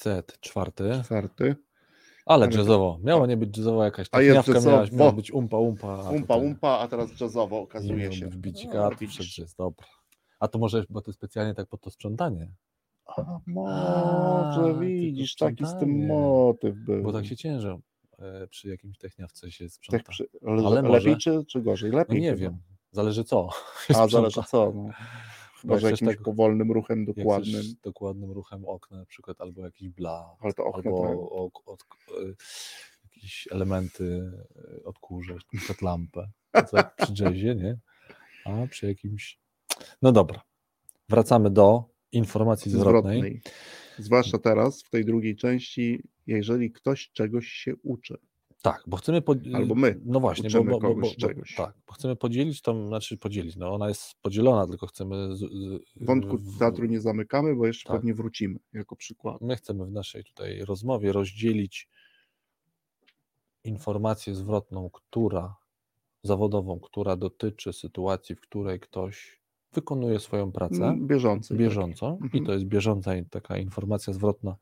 Set czwarty. czwarty. Ale Ale- jazzowo. Miało nie być jazzowo jakaś A jest jazzowo. miała, miała być umpa, umpa. Umpa, tutaj umpa, a teraz jazzowo nie okazuje miał się. No, kart, przecież jest dobra. A to może, bo to specjalnie tak pod to sprzątanie. A, może A, widzisz, taki z tym motyw był. Bo tak się ciężą e, przy jakimś techniawce się sprząta. przy, ale Ale lepiej może- czy, czy gorzej? No Lepiej nie chyba. wiem, zależy co. A zależy co. No. Chyba, jak że chcesz jakimś tak- powolnym ruchem dokładnym. dokładnym ruchem okna na przykład, albo jakiś blat, Ale to okno albo tak. o, od, e, jakieś elementy e, odkurzać, na przykład lampę, to jak przy jazzie, nie? A przy jakimś... No dobra, wracamy do informacji zwrotnej. zwrotnej. Zwłaszcza teraz, w tej drugiej części, jeżeli ktoś czegoś się uczy. Tak, bo chcemy. Po... Albo my No właśnie, bo, bo, bo, bo, czegoś. tak, bo chcemy podzielić tą, znaczy podzielić, no ona jest podzielona, tylko chcemy. Z, Wątku w- teatru nie zamykamy, bo jeszcze Tak. pewnie wrócimy jako przykład. My chcemy w naszej tutaj rozmowie rozdzielić informację zwrotną, która zawodową, która dotyczy sytuacji, w której ktoś wykonuje swoją pracę Mm, Bieżący. bieżąco i Mhm. to jest bieżąca taka informacja zwrotna.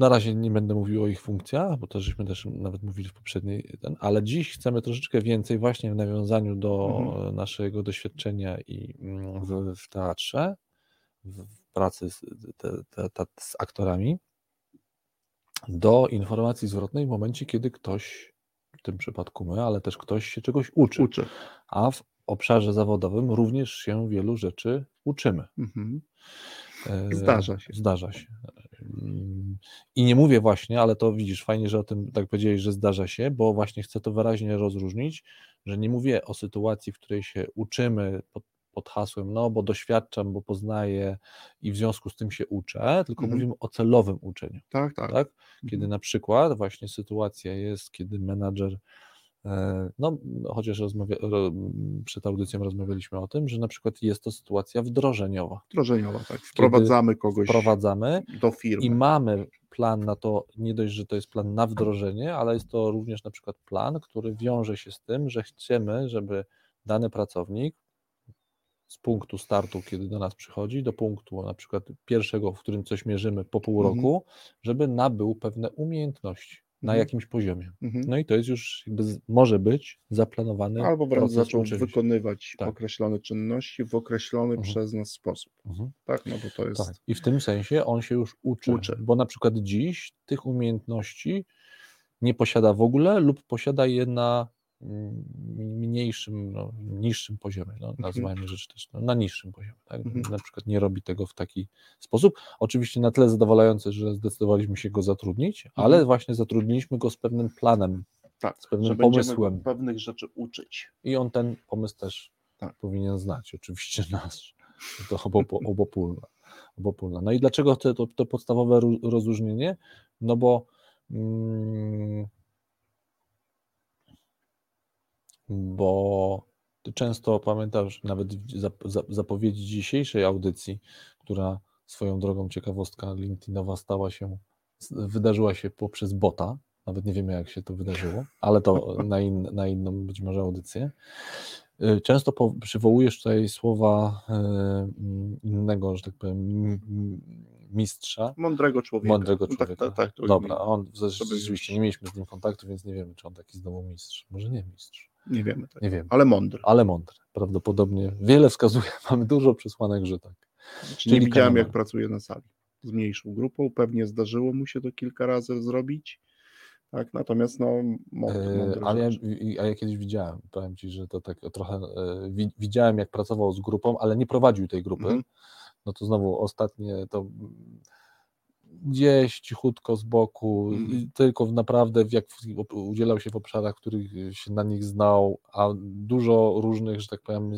Na razie nie będę mówił o ich funkcjach, bo to żeśmy też nawet mówili w poprzedniej, ten, ale dziś chcemy troszeczkę więcej właśnie w nawiązaniu do Mhm. naszego doświadczenia i mm, w, w teatrze, w, w pracy z, te, te, te, z aktorami, do informacji zwrotnej w momencie, kiedy ktoś, w tym przypadku my, ale też ktoś się czegoś uczy. Uczy. A w obszarze zawodowym również się wielu rzeczy uczymy. Mhm. E, Zdarza się. Zdarza się. Mm, I nie mówię właśnie, ale to widzisz, fajnie, że o tym tak powiedziałeś, że zdarza się, bo właśnie chcę to wyraźnie rozróżnić, że nie mówię o sytuacji, w której się uczymy pod, pod hasłem, no bo doświadczam, bo poznaję i w związku z tym się uczę, tylko Mhm. mówimy o celowym uczeniu, Tak, tak. tak? Kiedy Mhm. na przykład właśnie sytuacja jest, kiedy menadżer, no chociaż rozmawia, ro, przed audycją rozmawialiśmy o tym, że na przykład jest to sytuacja wdrożeniowa. Wdrożeniowa, tak. Wprowadzamy kogoś Wprowadzamy do firmy. i mamy plan na to, nie dość, że to jest plan na wdrożenie, ale jest to również na przykład plan, który wiąże się z tym, że chcemy, żeby dany pracownik z punktu startu, kiedy do nas przychodzi, do punktu na przykład pierwszego, w którym coś mierzymy po pół Mhm. roku, żeby nabył pewne umiejętności na Mhm. jakimś poziomie. Mhm. No i to jest już jakby może być zaplanowany Albo wręcz zaczął wykonywać Tak. określone czynności w określony Mhm. przez nas sposób. Mhm. Tak, no bo to jest. Tak. I w tym sensie on się już uczy, Uczy. bo na przykład dziś tych umiejętności nie posiada w ogóle lub posiada je na mniejszym, no, niższym poziomie, no, nazywajmy rzecz też no, na niższym poziomie. Tak? Mhm. Na przykład nie robi tego w taki sposób. Oczywiście na tyle zadowalający, że zdecydowaliśmy się go zatrudnić, ale właśnie zatrudniliśmy go z pewnym planem tak, z pewnym że pomysłem. pewnych rzeczy uczyć. i on ten pomysł też Tak. powinien znać, oczywiście nasz. To obopo, obopólne. obopólne. No i dlaczego to, to, to podstawowe rozróżnienie? No bo mm, bo często pamiętasz nawet zapowiedzi dzisiejszej audycji, która swoją drogą ciekawostka LinkedInowa stała się, wydarzyła się poprzez bota. Nawet nie wiemy, jak się to wydarzyło, ale to na, in, na inną być może audycję. Y, Często po, przywołujesz tutaj słowa y, mm, innego, że tak powiem, mistrza, Mądrego człowieka. mądrego No człowieka. Tak, tak, tak, Dobra, a on rzeczywiście nie mieliśmy z nim kontaktu, więc nie wiemy, czy on taki znowu mistrz. Może nie mistrz, Nie wiemy tak. nie Ale mądry. ale mądry. Prawdopodobnie wiele wskazuje, mamy dużo przesłanek, że tak. Znaczy, nie widziałem, jak pracuje na sali. Z mniejszą grupą. Pewnie zdarzyło mu się to kilka razy zrobić. Tak, natomiast no, mądry, E, mądry ale ja, a ja kiedyś widziałem, powiem Ci, że to tak trochę, e, wi, widziałem jak pracował z grupą, ale nie prowadził tej grupy, Mhm. no to znowu ostatnie to mm, gdzieś cichutko z boku, i tylko naprawdę w- jak udzielał się w obszarach, których się na nich znał, a dużo różnych, że tak powiem,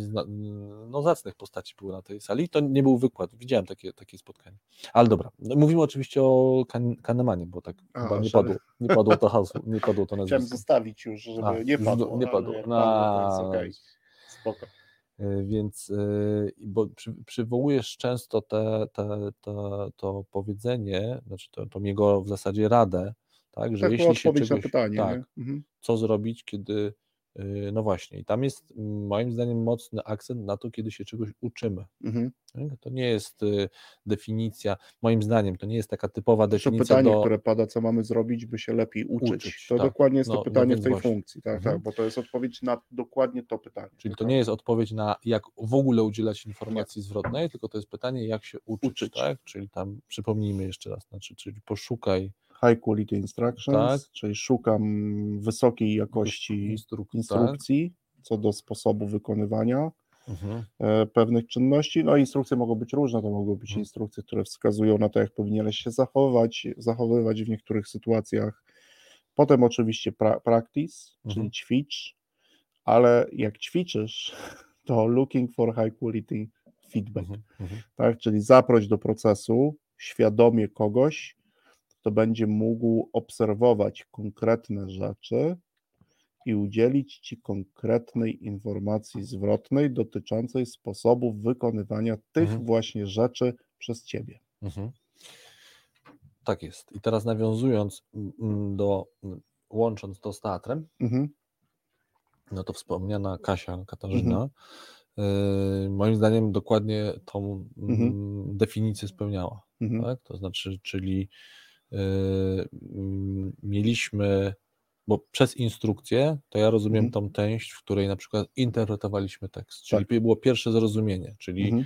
no zacnych postaci było na tej sali, to nie był wykład, widziałem takie, takie spotkanie. Ale dobra, no, mówimy oczywiście o kan Kahnemanie, bo tak A, chyba nie padło, nie padło to hasło, nie padło to Chciałem nazwisko. zostawić już, żeby A, nie padło. nie ale padło. jak No, okej. Spoko. E, Więc, e, bo przy, przywołujesz często te, te, te, to powiedzenie, znaczy to, tą jego w zasadzie radę, tak, że Tak, jeśli się czegoś, pytanie. tak? Mhm. co zrobić, kiedy no właśnie, i tam jest moim zdaniem mocny akcent na to, kiedy się czegoś uczymy. Mhm. To nie jest y, definicja, moim zdaniem, to nie jest taka typowa definicja. To pytanie, do... które pada, co mamy zrobić, by się lepiej uczyć. uczyć to tak. dokładnie jest no, to pytanie no w tej właśnie. funkcji, tak, mhm. tak, bo to jest odpowiedź na dokładnie to pytanie. Czyli to nie jest odpowiedź na jak w ogóle udzielać informacji nie. zwrotnej, tylko to jest pytanie, jak się uczyć, uczyć. tak? Czyli tam przypomnijmy jeszcze raz, znaczy, czyli poszukaj high quality instructions, tak. czyli szukam wysokiej jakości Instruk instrukcji tak. co do sposobu wykonywania mhm. E, pewnych czynności. No instrukcje mogą być różne, to mogą być mhm. instrukcje, które wskazują na to, jak powinieneś się zachowywać, zachowywać w niektórych sytuacjach. Potem oczywiście pra practice, mhm. czyli ćwicz, ale jak ćwiczysz, to looking for high quality feedback, mhm. mhm. tak, czyli zaproś do procesu świadomie kogoś, to będzie mógł obserwować konkretne rzeczy i udzielić Ci konkretnej informacji zwrotnej dotyczącej sposobu wykonywania tych mhm. właśnie rzeczy przez Ciebie. Mhm. Tak jest. I teraz nawiązując do, łącząc to z teatrem, mhm. no to wspomniana Kasia Katarzyna, mhm. y, moim zdaniem dokładnie tą mhm. definicję spełniała. Mhm. Tak? To znaczy, czyli mieliśmy, bo przez instrukcję, to ja rozumiem mhm. tą część, w której na przykład interpretowaliśmy tekst, czyli tak. było pierwsze zrozumienie, czyli mhm.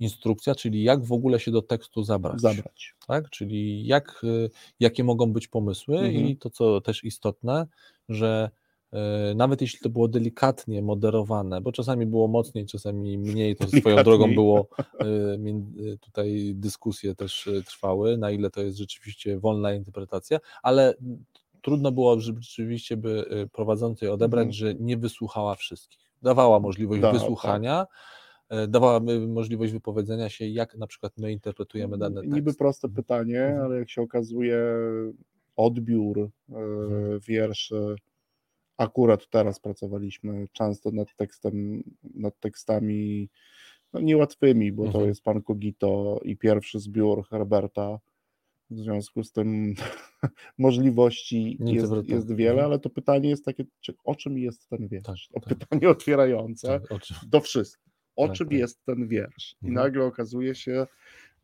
instrukcja, czyli jak w ogóle się do tekstu zabrać. Zabrać. Tak? Czyli jak, y, jakie mogą być pomysły mhm. i to, co też istotne, że nawet jeśli to było delikatnie moderowane, bo czasami było mocniej, czasami mniej, to swoją drogą było, e, e, tutaj dyskusje też trwały, na ile to jest rzeczywiście wolna interpretacja, ale trudno było rzeczywiście by prowadzącej odebrać, mhm. że nie wysłuchała wszystkich. Dawała możliwość da, wysłuchania, tak. dawała możliwość wypowiedzenia się, jak na przykład my interpretujemy dane teksty. Niby proste pytanie, mhm. ale jak się okazuje, odbiór mhm. wierszy akurat teraz pracowaliśmy często nad tekstem, nad tekstami no, niełatwymi, bo mhm. to jest Pan Kogito i pierwszy zbiór Herberta. W związku z tym możliwości jest, jest, wiele, mhm. ale to pytanie jest takie, czy, o czym jest ten wiersz? Tak, o tak. pytanie otwierające tak, do wszystkich. O tak, czym tak. jest ten wiersz? I mhm. nagle okazuje się,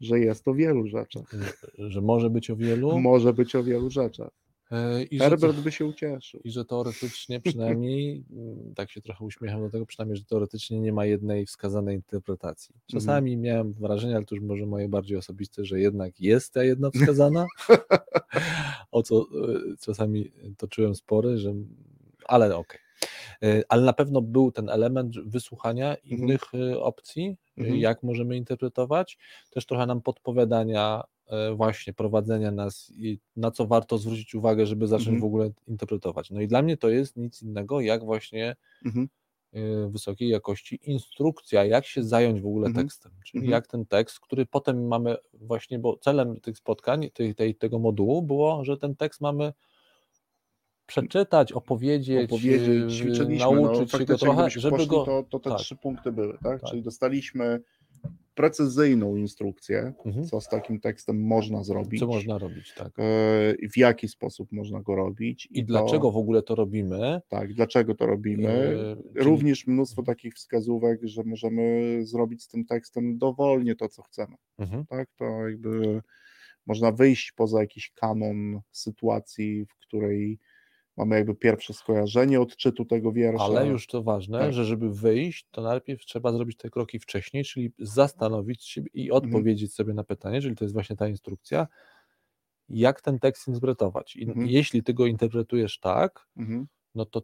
że jest o wielu rzeczach. Że może być o wielu? Może być o wielu rzeczach. E, I Herbert że, by się ucieszył. I że teoretycznie przynajmniej, mm, tak się trochę uśmiecham do tego, przynajmniej, że teoretycznie nie ma jednej wskazanej interpretacji. Mhm. Czasami mm. miałem wrażenie, ale to już może moje bardziej osobiste, że jednak jest ta jedna wskazana, o co e, czasami toczyłem spory, że ale okej. Okay. E, ale na pewno był ten element wysłuchania mhm. innych opcji, mhm. jak możemy interpretować, też trochę nam podpowiadania właśnie prowadzenia nas i na co warto zwrócić uwagę, żeby zacząć mhm. w ogóle interpretować. No i dla mnie to jest nic innego, jak właśnie mhm. E, wysokiej jakości instrukcja, jak się zająć w ogóle mhm. tekstem, czyli mhm. jak ten tekst, który potem mamy właśnie, bo celem tych spotkań, tej, tej, tego modułu było, że ten tekst mamy przeczytać, opowiedzieć, opowiedzieć no, nauczyć no, się go trochę, żeby poszli, go... To, to te tak. trzy punkty były, tak? tak? Czyli dostaliśmy precyzyjną instrukcję, mhm. co z takim tekstem można zrobić. Co można robić, tak. E, w jaki sposób można go robić. I, I dlaczego to, w ogóle to robimy. Tak, dlaczego to robimy. E, Również czyli... mnóstwo takich wskazówek, że możemy zrobić z tym tekstem dowolnie to, co chcemy. Mhm. Tak, to jakby można wyjść poza jakiś kanon sytuacji, w której mamy jakby pierwsze skojarzenie odczytu tego wiersza. Ale już to ważne, tak. że żeby wyjść, to najpierw trzeba zrobić te kroki wcześniej, czyli zastanowić się i mhm. odpowiedzieć mhm. sobie na pytanie, czyli to jest właśnie ta instrukcja, jak ten tekst interpretować. I mhm. jeśli ty go interpretujesz tak, mhm. no to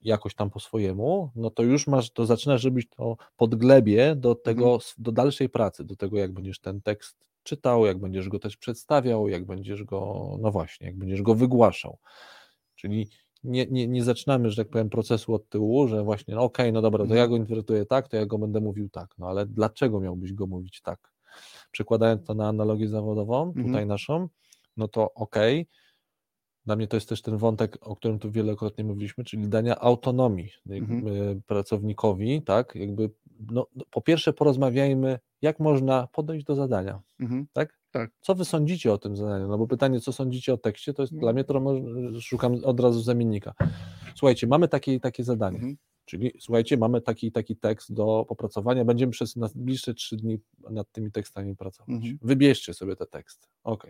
jakoś tam po swojemu, no to już masz, to zaczynasz robić to podglebie do tego, mhm. do dalszej pracy, do tego, jak będziesz ten tekst czytał, jak będziesz go też przedstawiał, jak będziesz go, no właśnie, jak będziesz go wygłaszał. Czyli nie, nie, nie zaczynamy, że tak powiem, procesu od tyłu, że właśnie, no okej, okay, no dobra, to ja mhm. go interpretuję tak, to ja go będę mówił tak, no ale dlaczego miałbyś go mówić tak? Przekładając to na analogię zawodową, mhm. tutaj naszą, no to okej, okay, dla mnie to jest też ten wątek, o którym tu wielokrotnie mówiliśmy, czyli dania autonomii mhm. pracownikowi, tak, jakby, no, no, po pierwsze porozmawiajmy, jak można podejść do zadania, mhm. tak, Tak. Co wy sądzicie o tym zadaniu? No bo pytanie, co sądzicie o tekście, to jest No. dla mnie, to szukam od razu zamiennika. Słuchajcie, mamy takie, takie zadanie. Mhm. Czyli słuchajcie, mamy taki taki tekst do opracowania, będziemy przez najbliższe trzy dni nad tymi tekstami pracować. Mhm. Wybierzcie sobie te teksty. Ok.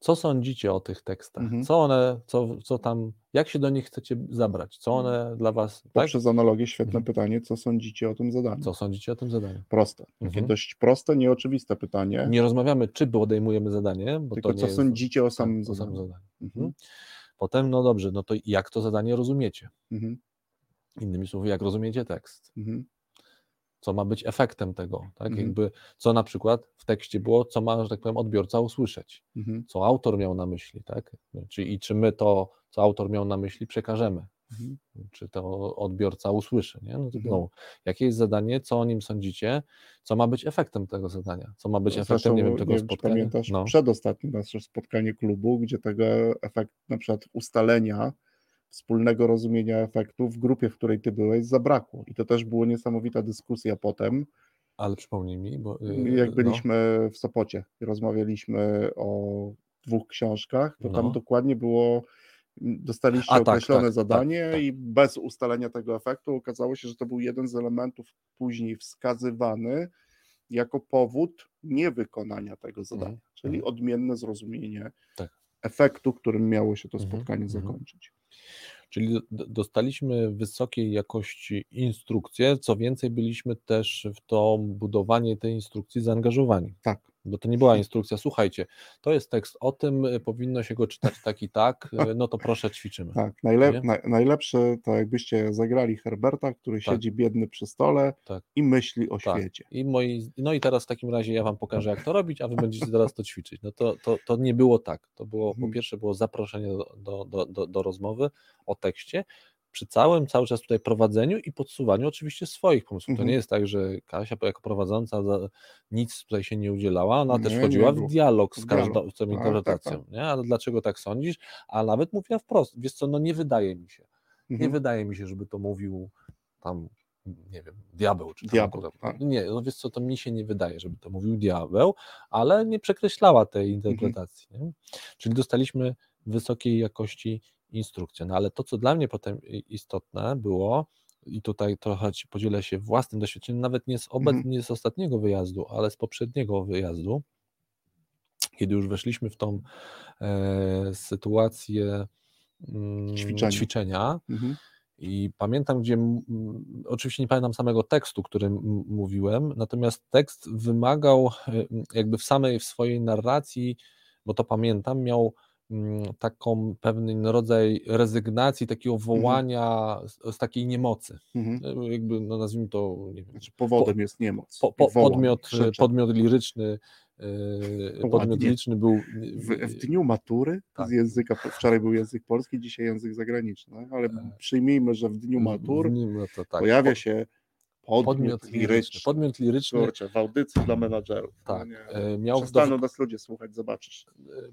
Co sądzicie o tych tekstach? Mhm. Co one, co, co tam, jak się do nich chcecie zabrać? Co one dla was, tak? Poprzez analogię świetne Mhm. pytanie, co sądzicie o tym zadaniu? Co sądzicie o tym zadaniu? Proste. Takie Mhm. dość proste, nieoczywiste pytanie. Nie rozmawiamy, czy podejmujemy zadanie, bo tylko to co jest, sądzicie o tak, samym o samym zadaniu. zadaniu. Mhm. Potem, no dobrze, no to jak to zadanie rozumiecie? Mhm. Innymi słowy, jak rozumiecie tekst? Co ma być efektem tego? Tak? Mhm. Jakby, co na przykład w tekście było, co ma, że tak powiem, odbiorca usłyszeć? Mhm. Co autor miał na myśli, tak? Czy, I czy my to, co autor miał na myśli, przekażemy? Mhm. Czy to odbiorca usłyszy? Nie? No znowu, jakie jest zadanie, co o nim sądzicie, co ma być efektem tego zadania? Co ma być efektem, nie wiem, tego czy spotkania? pamiętasz No. przedostatnie nasze spotkanie klubu, gdzie tego efekt, na przykład ustalenia wspólnego rozumienia efektu w grupie, w której ty byłeś, zabrakło. I to też była niesamowita dyskusja potem, Ale przypomnij mi, bo yy, jak no, byliśmy w Sopocie i rozmawialiśmy o dwóch książkach, to tam No. dokładnie było, dostaliście A, tak, określone tak, zadanie tak, tak. i bez ustalenia tego efektu okazało się, że to był jeden z elementów później wskazywany jako powód niewykonania tego zadania, Mhm, czyli mhm. odmienne zrozumienie Tak. efektu, którym miało się to Mhm, spotkanie mhm. zakończyć. Czyli do- do- dostaliśmy wysokiej jakości instrukcje, co więcej, byliśmy też w to budowanie tej instrukcji zaangażowani. Tak. Bo to nie była instrukcja, słuchajcie, to jest tekst o tym, y, powinno się go czytać tak i tak, y, no to proszę ćwiczymy. Tak, najle- Nie? naj- najlepsze to jakbyście zagrali Herberta, który Tak. siedzi biedny przy stole Tak. i myśli o Tak. świecie. I moi, no i teraz w takim razie ja wam pokażę, jak to robić, a wy będziecie teraz to ćwiczyć. No to, to, to nie było tak. To było, po Mhm. pierwsze było zaproszenie do, do, do, do rozmowy o tekście, przy całym cały czas tutaj prowadzeniu i podsuwaniu oczywiście swoich pomysłów. To Mhm. nie jest tak, że Kasia jako prowadząca nic tutaj się nie udzielała, ona też Nie, wchodziła nie w dialog z każdą z tą Tak, interpretacją, tak, nie? Ale dlaczego tak sądzisz? A nawet mówiła wprost, wiesz co, no nie wydaje mi się. Nie Mhm. wydaje mi się, żeby to mówił tam, nie wiem, diabeł czy Diabeł, tak. Nie, no wiesz co, to mi się nie wydaje, żeby to mówił diabeł, ale nie przekreślała tej Mhm. interpretacji. Nie? Czyli dostaliśmy wysokiej jakości instrukcję. No ale to, co dla mnie potem istotne było, i tutaj trochę ci podzielę się własnym doświadczeniem, nawet nie z, Mhm. nie z ostatniego wyjazdu, ale z poprzedniego wyjazdu, kiedy już weszliśmy w tą e, sytuację mm, Ćwiczenia. ćwiczenia Mhm. i pamiętam, gdzie m- oczywiście nie pamiętam samego tekstu, którym m- mówiłem, natomiast tekst wymagał y, jakby w samej w swojej narracji, bo to pamiętam, miał taką pewien rodzaj rezygnacji, takiego wołania z, z takiej niemocy. Mhm. Y, Jakby, no nazwijmy to, nie wiem, Znaczy powodem jest niemoc. po, po, Wołam, podmiot, krzyczę. podmiot liryczny. y, Podmiot liryczny był. W, w dniu matury Tak. z języka, wczoraj był język polski, dzisiaj język zagraniczny, ale E, przyjmijmy, że w dniu w- matur w nim, to tak, pojawia po- się podmiot, podmiot liryczny. liryczny. Podmiot liryczny Kurczę, w audycji dla menadżerów. No tak, nie. e, miał do, Przestaną nas ludzie słuchać, zobaczysz.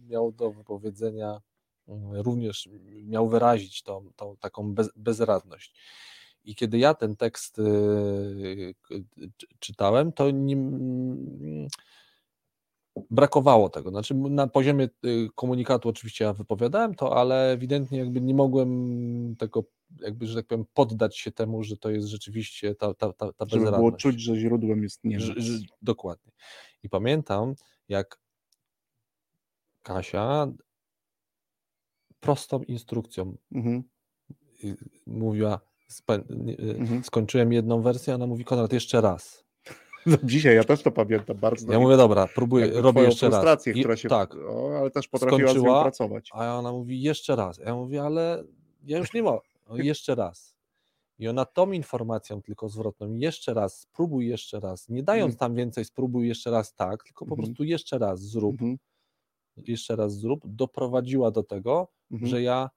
miał do wypowiedzenia, mm, również miał wyrazić tą, tą taką bez, bezradność. I kiedy ja ten tekst czy- czytałem, to nie, mm, brakowało tego. Znaczy na poziomie y, komunikatu oczywiście ja wypowiadałem to, ale ewidentnie jakby nie mogłem tego, jakby, że tak powiem, poddać się temu, że to jest rzeczywiście ta, ta, ta, ta Żeby było bezradność. czuć, że źródłem jest że- Dokładnie. I pamiętam, jak Kasia prostą instrukcją Mhm. y, mówiła, nie, y, Mhm. skończyłem jedną wersję, ona mówi, Konrad, jeszcze raz. No, dzisiaj ja też to pamiętam bardzo. Ja mówię, dobra, próbuję, robię jeszcze raz. I, która się, tak, o, ale też potrafiła z skończyła, pracować. a ona mówi, jeszcze raz. Ja mówię, ale ja już nie mogę. No, jeszcze raz. I ona tą informacją tylko zwrotną, jeszcze raz, spróbuj jeszcze raz, nie dając Mhm. tam więcej, spróbuj jeszcze raz tak, tylko po Mhm. prostu jeszcze raz zrób, Mhm. jeszcze raz zrób, doprowadziła do tego, że ja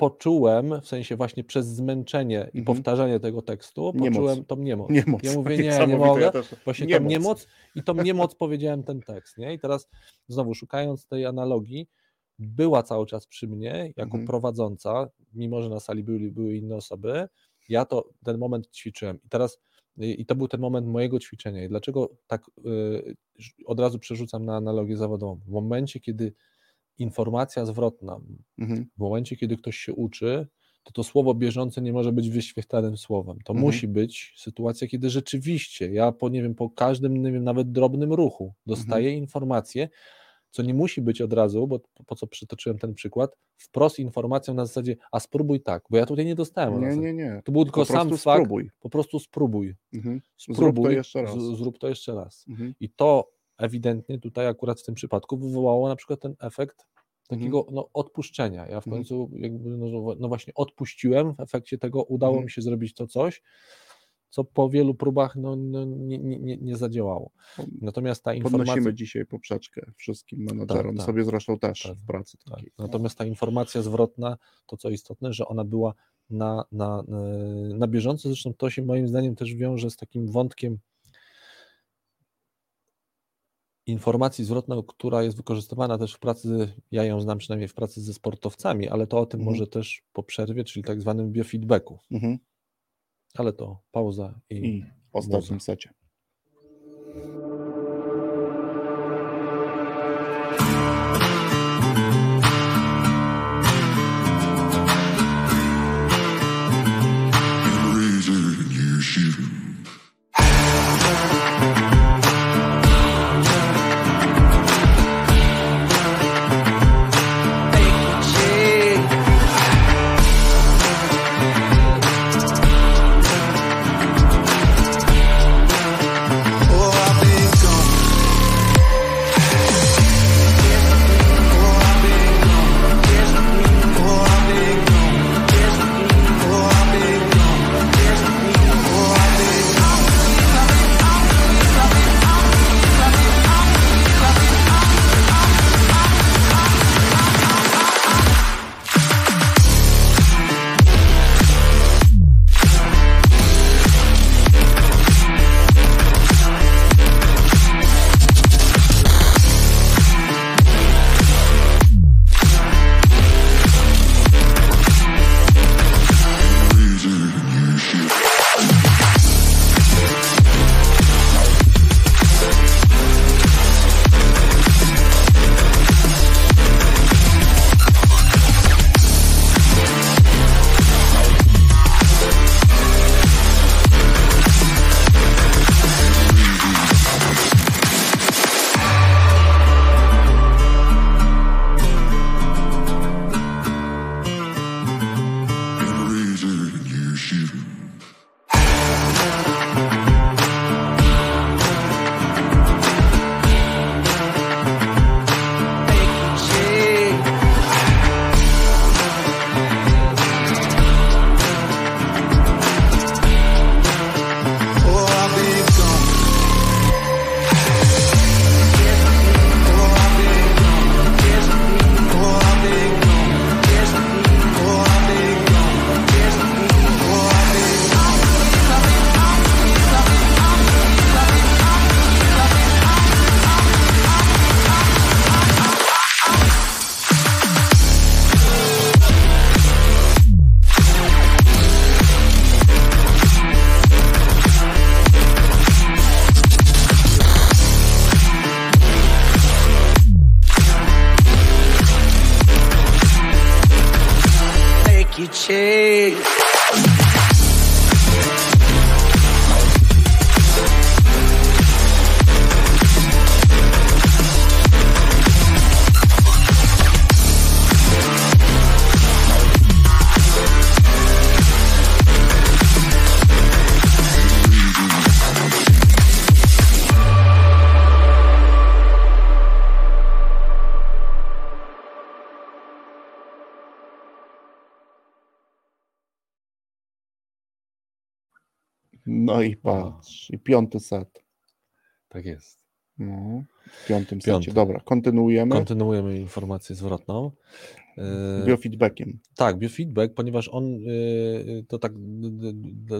poczułem, w sensie właśnie przez zmęczenie i Mhm. powtarzanie tego tekstu, Niemoc. poczułem tą niemoc. Niemoc. Ja mówię, nie, nie mogę. ja też- Właśnie tą niemoc. niemoc i tą niemoc powiedziałem ten tekst, nie? I teraz znowu szukając tej analogii, była cały czas przy mnie jako Mhm. prowadząca, mimo że na sali były, były inne osoby, ja to ten moment ćwiczyłem. I teraz i to był ten moment mojego ćwiczenia. I dlaczego tak y, od razu przerzucam na analogię zawodową? W momencie, kiedy informacja zwrotna, mhm. w momencie, kiedy ktoś się uczy, to to słowo bieżące nie może być wyświetlanym słowem. To mhm. musi być sytuacja, kiedy rzeczywiście ja po, nie wiem, po każdym, nie wiem, nawet drobnym ruchu dostaję mhm. informację, co nie musi być od razu, bo po co przytoczyłem ten przykład, wprost informacją na zasadzie, a spróbuj tak, bo ja tutaj nie dostałem. Nie, nie, nie. To był tylko sam fakt, spróbuj. po prostu spróbuj. Mhm. Spróbuj, zrób to jeszcze raz. Z, zrób to jeszcze raz. Mhm. I to ewidentnie tutaj akurat w tym przypadku wywołało na przykład ten efekt takiego mhm. no, odpuszczenia. Ja w mhm. końcu jakby, no, no, właśnie odpuściłem, w efekcie tego udało mhm. mi się zrobić to coś, co po wielu próbach no, no nie, nie, nie zadziałało. Natomiast ta informacja... Podnosimy dzisiaj poprzeczkę wszystkim menadżerom, tak, tak, sobie zresztą też tak, w pracy. Tak. Natomiast ta informacja zwrotna, to co istotne, że ona była na, na, na bieżąco, zresztą to się moim zdaniem też wiąże z takim wątkiem informacji zwrotną, która jest wykorzystywana też w pracy, ja ją znam przynajmniej w pracy ze sportowcami, ale to o tym mhm. może też po przerwie, czyli tak zwanym biofeedbacku. Mhm. Ale to pauza i, I w ostatnim secie. No i patrz, i piąty set. Tak jest. No, w piątym Piąty. secie. Dobra, kontynuujemy. Kontynuujemy informację zwrotną. E, biofeedbackiem. Tak, biofeedback, ponieważ on e, to tak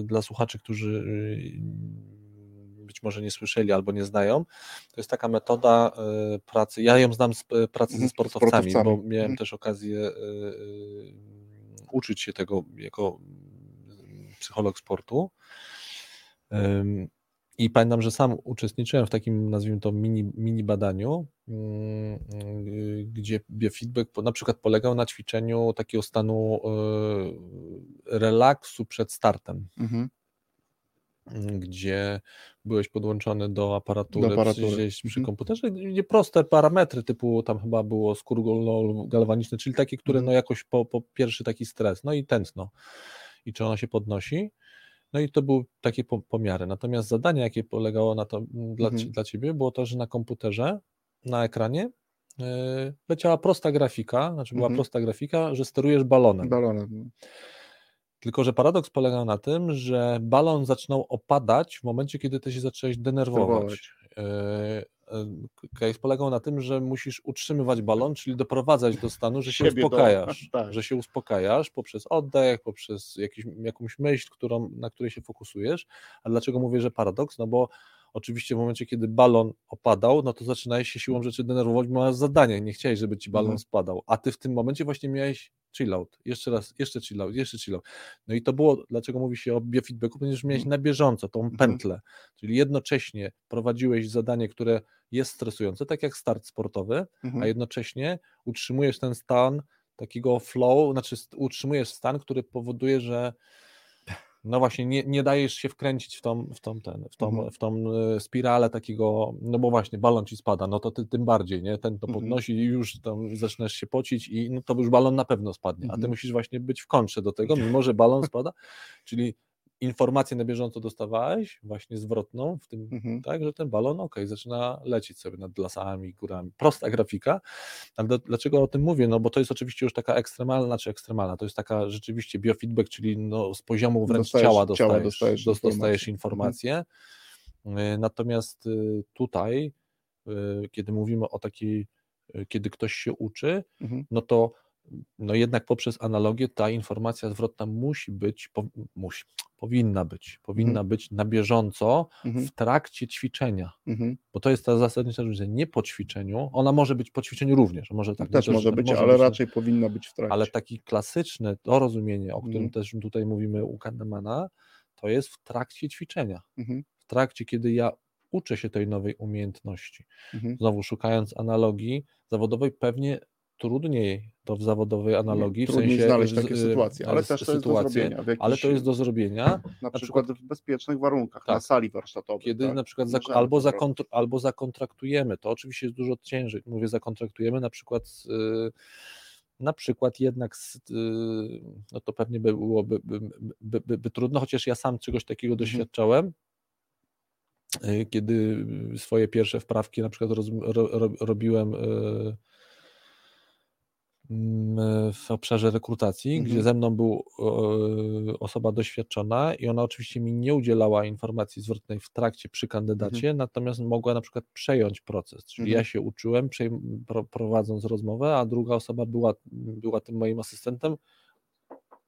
dla słuchaczy, którzy e, być może nie słyszeli albo nie znają, to jest taka metoda pracy. Ja ją znam z pracy ze mhm, sportowcami, sportowcami. bo miałem mhm. też okazję uczyć się tego jako psycholog sportu. I pamiętam, że sam uczestniczyłem w takim, nazwijmy to, mini, mini badaniu, mm, y, gdzie biofeedback na przykład polegał na ćwiczeniu takiego stanu y, relaksu przed startem. Mhm gdzie byłeś podłączony do aparatury, do aparatury. Gdzieś przy mhm. komputerze, gdzie proste parametry typu tam chyba było skór galwaniczny, czyli takie, które mhm. no jakoś po, po pierwszy taki stres, no i tętno i czy ono się podnosi. No i to były takie pomiary. Natomiast zadanie, jakie polegało na to mm, dla, mhm. dla ciebie, było to, że na komputerze, na ekranie yy, leciała prosta grafika, znaczy była mhm. prosta grafika, że sterujesz balonem. Balonem. No. Tylko, że paradoks polegał na tym, że balon zaczynał opadać w momencie, kiedy ty się zacząłeś denerwować. Case polegał na tym, że musisz utrzymywać balon, czyli doprowadzać do stanu, że się uspokajasz, tak. że się uspokajasz poprzez oddech, poprzez jakiś, jakąś myśl, którą, na której się fokusujesz. A dlaczego mówię, że paradoks? No bo Oczywiście w momencie, kiedy balon opadał, no to zaczynałeś się siłą rzeczy denerwować, bo masz zadanie, nie chciałeś, żeby ci balon mhm. spadał, a ty w tym momencie właśnie miałeś chill out, jeszcze raz, jeszcze chill out, jeszcze chill out. No i to było, dlaczego mówi się o biofeedbacku, ponieważ miałeś mhm. na bieżąco tą mhm. pętlę, czyli jednocześnie prowadziłeś zadanie, które jest stresujące, tak jak start sportowy, a jednocześnie utrzymujesz ten stan takiego flow, znaczy utrzymujesz stan, który powoduje, że no właśnie, nie, nie dajesz się wkręcić w tą, w tą, ten, w tą, mhm. w tą e, spiralę takiego, no bo właśnie balon ci spada, no to ty tym bardziej, nie? Ten to mhm. podnosi i już tam zaczynasz się pocić i no to już balon na pewno spadnie, a ty mhm. musisz właśnie być w kontrze do tego, mimo że balon spada, czyli informację na bieżąco dostawałeś, właśnie zwrotną, w tym, mhm. tak, że ten balon, ok, zaczyna lecieć sobie nad lasami, górami. Prosta grafika, ale do, dlaczego o tym mówię? No bo to jest oczywiście już taka ekstremalna, czy ekstremalna, to jest taka rzeczywiście biofeedback, czyli no, z poziomu wręcz dostajesz, ciała dostajesz, ciała dostajesz, dostajesz informację. Mhm. Natomiast y, tutaj, y, kiedy mówimy o takiej, y, kiedy ktoś się uczy, mhm. no to no jednak poprzez analogię ta informacja zwrotna musi być, po, musi, powinna być, powinna mhm. być na bieżąco mhm. w trakcie ćwiczenia, mhm. bo to jest ta zasadnicza różnica, nie po ćwiczeniu, ona może być po ćwiczeniu również, może tak. Też może być, może ale być, raczej powinna być w trakcie. Ale taki klasyczny, to rozumienie, o którym mhm. też tutaj mówimy u Kahnemana, to jest w trakcie ćwiczenia, mhm. w trakcie, kiedy ja uczę się tej nowej umiejętności. Mhm. Znowu szukając analogii zawodowej, pewnie trudniej to w zawodowej analogii. Trudniej w sensie, znaleźć takie sytuacje, ale też to jest do zrobienia. Ale to jest do zrobienia. Na, przykład, w bezpiecznych warunkach, tak, na sali warsztatowej. Kiedy tak? na przykład za, albo, zakontr, albo zakontraktujemy, to oczywiście jest dużo ciężej, mówię zakontraktujemy na przykład yy, na przykład jednak yy, no to pewnie by byłoby by, by, by, trudno, chociaż ja sam czegoś takiego mhm. doświadczałem, kiedy swoje pierwsze wprawki na przykład roz, ro, ro, robiłem w obszarze rekrutacji, mhm. gdzie ze mną był osoba doświadczona i ona oczywiście mi nie udzielała informacji zwrotnej w trakcie przy kandydacie, mhm. natomiast mogła na przykład przejąć proces, czyli mhm. ja się uczyłem prowadząc rozmowę, a druga osoba była, była tym moim asystentem,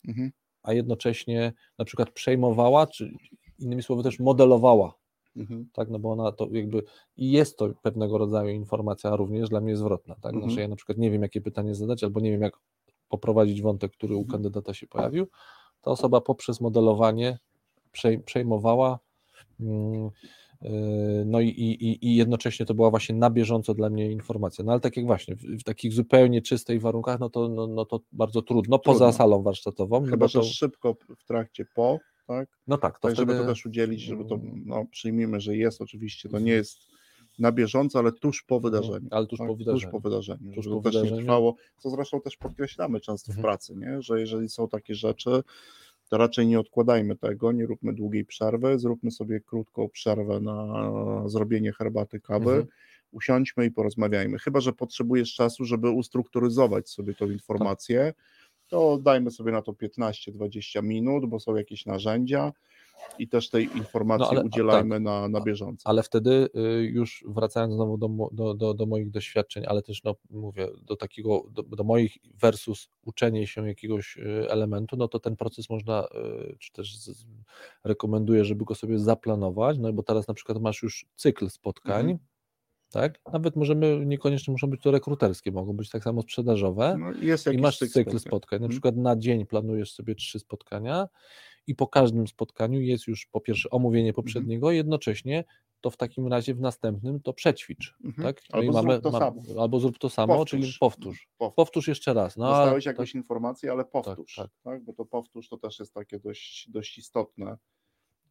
mhm. a jednocześnie na przykład przejmowała, czy innymi słowy też modelowała Mhm. Tak, no bo ona to jakby i jest to pewnego rodzaju informacja również dla mnie zwrotna, tak? Znaczy ja na przykład nie wiem, jakie pytanie zadać, albo nie wiem, jak poprowadzić wątek, który u mhm. kandydata się pojawił. Ta osoba poprzez modelowanie przejmowała. Mm, yy, no i, i, i jednocześnie to była właśnie na bieżąco dla mnie informacja. No ale tak jak właśnie, w, w takich zupełnie czystych warunkach, no to, no, no to bardzo trudno, trudno. poza salą warsztatową. No Chyba, no że to... szybko w trakcie po, tak? No tak. To tak, wtedy... żeby to też udzielić, żeby to, no, przyjmijmy, że jest oczywiście, to nie jest na bieżąco, ale tuż po mhm. wydarzeniu. Ale tuż tak? po wydarzeniu. Tuż po wydarzeniu, tuż żeby po wydarzeniu. też nie trwało, co zresztą też podkreślamy często w mhm. pracy, nie? że jeżeli są takie rzeczy, to raczej nie odkładajmy tego, nie róbmy długiej przerwy, zróbmy sobie krótką przerwę na zrobienie herbaty, kawy, mhm. usiądźmy i porozmawiajmy. Chyba, że potrzebujesz czasu, żeby ustrukturyzować sobie tą informację, tak to dajmy sobie na to 15-20 minut, bo są jakieś narzędzia i też tej informacji no, ale, udzielajmy tak, na, na bieżąco. Ale wtedy y, już wracając znowu do, do, do, do, moich doświadczeń, ale też no, mówię, do takiego, do, do, moich versus uczenie się jakiegoś y, elementu, no to ten proces można, y, czy też rekomenduję, żeby go sobie zaplanować, no bo teraz na przykład masz już cykl spotkań, mhm tak? Nawet możemy, niekoniecznie muszą być to rekruterskie, mogą być tak samo sprzedażowe. No, jest I masz cykl spotkań. spotkań. Na hmm. przykład na dzień planujesz sobie trzy spotkania i po każdym spotkaniu jest już po pierwsze omówienie Mhm. poprzedniego, jednocześnie to w takim razie w następnym to przećwicz, Mhm. tak? No Albo zrób to mam- samo. Albo zrób to samo, Powtórz. czyli powtórz. Powtórz. Powtórz jeszcze raz. No, Dostałeś to- jakąś informację, ale powtórz, tak. tak, Bo to powtórz to też jest takie dość, dość istotne.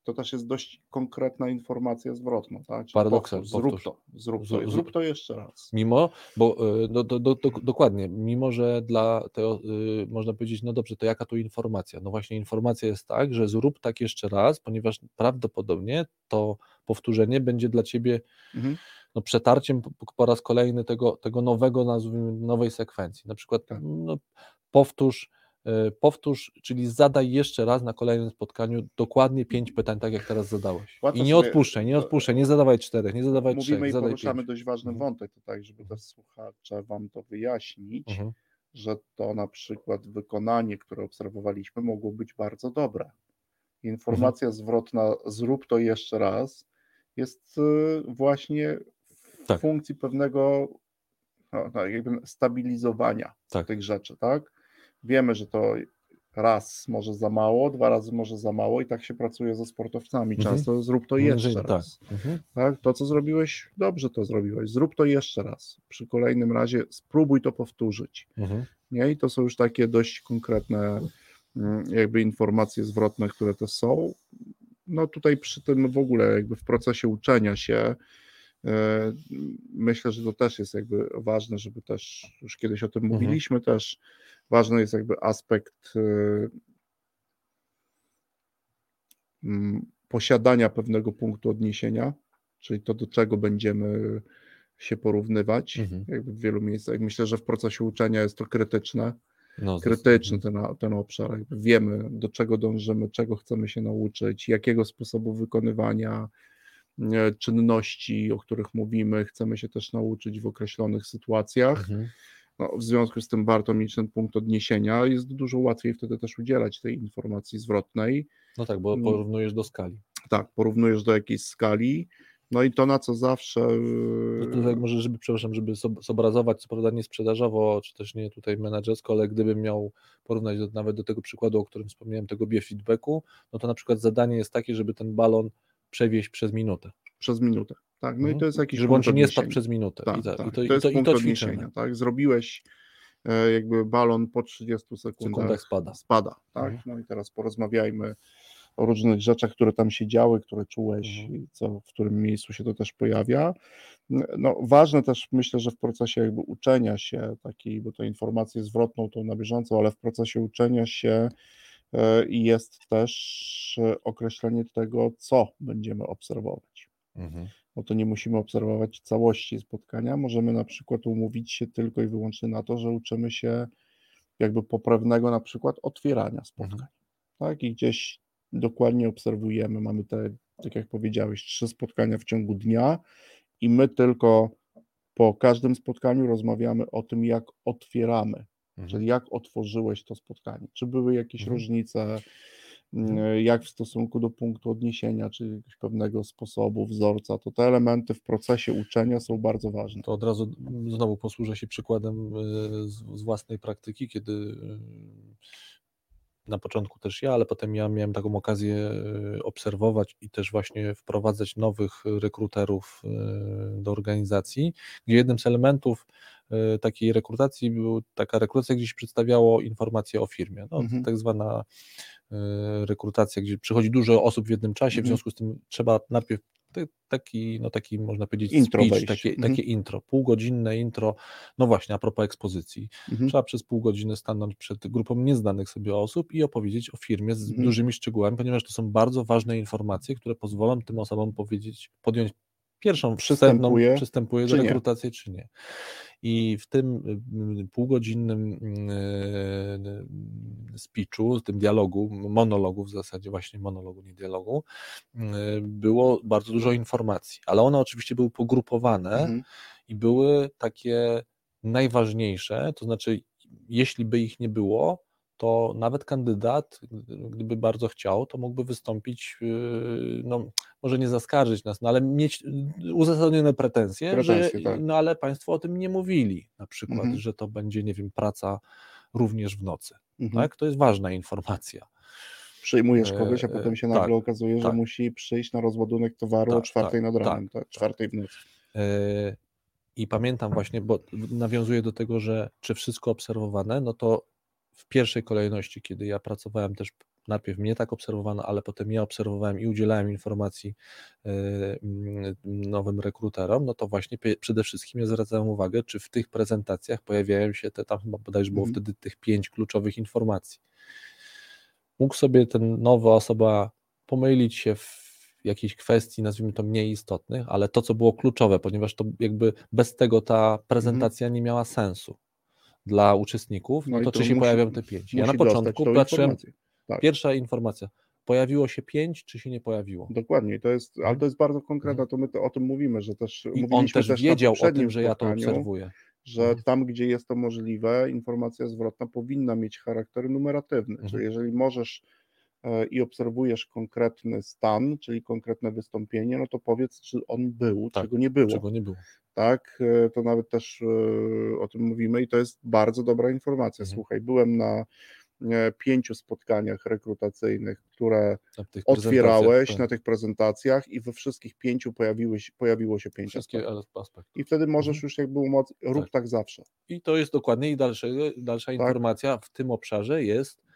To też jest dość konkretna informacja zwrotna, tak? Powtórz, Zrób to, zrób to, Zrób- to jeszcze raz. Mimo, bo y, do, do, do, do, dokładnie, mimo że dla tego y, można powiedzieć, no dobrze, to jaka tu informacja? No właśnie informacja jest tak, że zrób tak jeszcze raz, ponieważ prawdopodobnie to powtórzenie będzie dla ciebie Mhm. no, przetarciem po, po raz kolejny tego, tego nowego, nazwijmy, nowej sekwencji. Na przykład Tak. no, powtórz, powtórz, czyli zadaj jeszcze raz na kolejnym spotkaniu dokładnie pięć pytań, tak jak teraz zadałeś. Łatwo I nie sobie- odpuszczaj, nie to- odpuszczaj, nie zadawaj czterech, nie zadawaj Mówimy trzech, i zadaj poruszamy pięć. dość ważny Mhm. wątek tutaj, żeby też słuchacze wam to wyjaśnić, Mhm. że to na przykład wykonanie, które obserwowaliśmy, mogło być bardzo dobre. Informacja Mhm. zwrotna, zrób to jeszcze raz, jest y, właśnie w Tak. funkcji pewnego no, no, jakby stabilizowania Tak. tych rzeczy, tak? Wiemy, że to raz może za mało, dwa razy może za mało i tak się pracuje ze sportowcami. Mhm. Często zrób to jeszcze innymi, raz. Tak. Mhm. Tak, to co zrobiłeś, dobrze to zrobiłeś. Zrób to jeszcze raz. Przy kolejnym razie spróbuj to powtórzyć. Mhm. Nie? I to są już takie dość konkretne mm, jakby informacje zwrotne, które to są. No tutaj przy tym w ogóle jakby w procesie uczenia się e, myślę, że to też jest jakby ważne, żeby też, już kiedyś o tym Mhm. mówiliśmy też, ważny jest jakby aspekt e, mm, posiadania pewnego punktu odniesienia, czyli to, do czego będziemy się porównywać, Mhm. jakby w wielu miejscach. Myślę, że w procesie uczenia jest to krytyczne, No, krytyczny ten, ten obszar. Jakby wiemy, do czego dążymy, czego chcemy się nauczyć, jakiego sposobu wykonywania e, czynności, o których mówimy, chcemy się też nauczyć w określonych sytuacjach. Mhm. No, w związku z tym warto mieć ten punkt odniesienia. Jest dużo łatwiej wtedy też udzielać tej informacji zwrotnej. No tak, bo Mm. porównujesz do skali. Tak, porównujesz do jakiejś skali. No i to, na co zawsze. No tutaj może, żeby, przepraszam, żeby zob- zobrazować, co prawda nie sprzedażowo, czy też nie tutaj menedżersko, ale gdybym miał porównać do, nawet do tego przykładu, o którym wspomniałem, tego biofeedbacku, no to na przykład zadanie jest takie, żeby ten balon przewieźć przez minutę. przez minutę. Tak, no i Mhm. to jest jakiś Żeby on punkt ci nie spadł przez minutę. Tak, I, ta, tak. i to, to i jest to, i punkt to odniesienia, tak? Zrobiłeś e, jakby balon po 30 sekundach, sekundach spada. spada, tak? Mhm. No i teraz porozmawiajmy o różnych rzeczach, które tam się działy, które czułeś Mhm. i co, w którym miejscu się to też pojawia. No, ważne też myślę, że w procesie jakby uczenia się takiej, bo to informację zwrotną, tą na bieżąco, ale w procesie uczenia się e, jest też określenie tego, co będziemy obserwować Mhm. Bo to nie musimy obserwować całości spotkania. Możemy na przykład umówić się tylko i wyłącznie na to, że uczymy się jakby poprawnego na przykład otwierania spotkań. Tak? I gdzieś dokładnie obserwujemy, mamy te, tak jak powiedziałeś, trzy spotkania w ciągu dnia i my tylko po każdym spotkaniu rozmawiamy o tym, jak otwieramy, Mhm. czyli jak otworzyłeś to spotkanie. Czy były jakieś Mhm. różnice, Mhm. Jak w stosunku do punktu odniesienia, czy jakiegoś pewnego sposobu, wzorca, to te elementy w procesie uczenia są bardzo ważne. To od razu znowu posłużę się przykładem y, z, własnej praktyki, kiedy y, na początku też ja, ale potem ja miałem taką okazję obserwować i też właśnie wprowadzać nowych rekruterów do organizacji, gdzie jednym z elementów takiej rekrutacji był taka rekrutacja, gdzie się przedstawiało informacje o firmie. No, Mhm. Tak zwana rekrutacja, gdzie przychodzi dużo osób w jednym czasie, w Mhm. związku z tym trzeba najpierw taki, no taki można powiedzieć Intro speech, takie, Mhm. takie intro, półgodzinne intro, no właśnie a propos ekspozycji. Mhm. Trzeba przez pół godziny stanąć przed grupą nieznanych sobie osób i opowiedzieć o firmie z Mhm. dużymi szczegółami, ponieważ to są bardzo ważne informacje, które pozwolą tym osobom powiedzieć, podjąć pierwszą wstępną, Przystępuje, do nie. rekrutacji, czy nie. I w tym y, półgodzinnym y, speechu, tym dialogu, monologu w zasadzie, właśnie monologu, nie dialogu, y, było bardzo dużo informacji, ale one oczywiście były pogrupowane Mhm. i były takie najważniejsze, to znaczy, jeśli by ich nie było, to nawet kandydat, gdyby bardzo chciał, to mógłby wystąpić, yy, no może nie zaskarżyć nas, no ale mieć yy, uzasadnione pretensje, Pretensje, że tak. no ale Państwo o tym nie mówili, na przykład, Mhm. że to będzie, nie wiem, praca również w nocy, Mhm. tak? To jest ważna informacja. Przyjmujesz kogoś, a potem się nagle tak, okazuje, że tak. musi przyjść na rozładunek towaru o Tak, czwartej tak, nad ranem, tak, czwartej w nocy. E, I pamiętam właśnie, bo nawiązuję do tego, że czy wszystko obserwowane, no to w pierwszej kolejności, kiedy ja pracowałem też najpierw mnie tak obserwowano, ale potem ja obserwowałem i udzielałem informacji e, nowym rekruterom, no to właśnie przede wszystkim ja zwracałem uwagę, czy w tych prezentacjach pojawiają się te, tam chyba bodajże było Mhm. wtedy tych pięć kluczowych informacji. Mógł sobie ten nowa osoba pomylić się w jakiejś kwestii, nazwijmy to mniej istotnych, ale to, co było kluczowe, ponieważ to jakby bez tego ta prezentacja nie miała sensu dla uczestników, no, to czy się musi- pojawią te pięć. Ja na początku patrzyłem. Tak. pierwsza informacja, pojawiło się pięć, czy się nie pojawiło. Dokładnie, to jest, ale to jest bardzo konkretne, to my to, o tym mówimy, że też Mhm. I on też na wiedział o tym, że ja to obserwuję. że Mhm. tam, gdzie jest to możliwe, informacja zwrotna powinna mieć charakter numeratywny. Mhm. Czyli jeżeli możesz i obserwujesz konkretny stan, czyli konkretne wystąpienie, no to powiedz, czy on był, Tak, czy go nie było. Czego nie było. Tak, e, to nawet też e, o tym mówimy i to jest bardzo dobra informacja. Mhm. Słuchaj, byłem na e, pięciu spotkaniach rekrutacyjnych, które otwierałeś prezentacjach, na tak. tych prezentacjach i we wszystkich pięciu pojawiły się, pojawiło się pięć Wszystkie aspektów. I wtedy możesz Mhm. już jakby umoc... rób Tak. tak, zawsze. I to jest dokładnie i dalsze, dalsza Tak. informacja w tym obszarze jest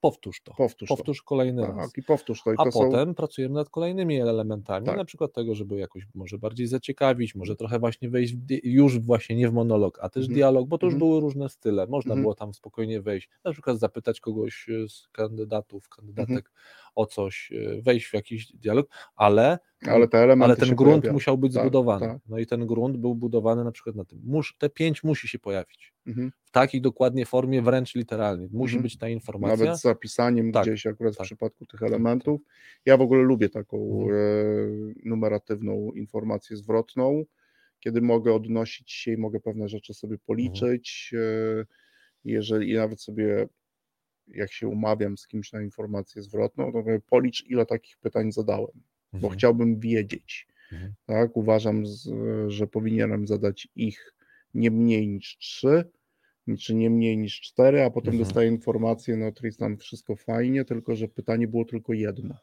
powtórz to. Powtórz, Powtórz kolejny to. raz. Tak, i powtórz to. I A to są... potem pracujemy nad kolejnymi elementami, Tak. na przykład tego, żeby jakoś może bardziej zaciekawić, może trochę właśnie wejść już właśnie nie w monolog, a też Mhm. dialog, bo to już Mhm. były różne style. Można Mhm. było tam spokojnie wejść, na przykład zapytać kogoś z kandydatów, kandydatek Mhm. O coś, e, wejść w jakiś dialog, ale Ale te ale ten grunt pojawiają. musiał być Tak, zbudowany. tak. No i ten grunt był budowany na przykład na tym. Mus, te pięć musi się pojawić. Mhm. W takiej dokładnie formie, wręcz literalnie. Musi Mhm. być ta informacja. Nawet z zapisaniem Tak, gdzieś akurat w tak, przypadku tych tak, elementów. Ja w ogóle lubię taką Mhm. e, numeratywną informację zwrotną, kiedy mogę odnosić się i mogę pewne rzeczy sobie Mhm. policzyć. E, jeżeli nawet sobie, jak się umawiam z kimś na informację zwrotną, to mówię, policz, ile takich pytań zadałem, bo Mhm. chciałbym wiedzieć. Mhm. Tak, uważam, że powinienem zadać ich nie mniej niż trzy, czy nie mniej niż cztery, a potem Mhm. dostaję informację, no Tristan, wszystko fajnie, tylko że pytanie było tylko jedno.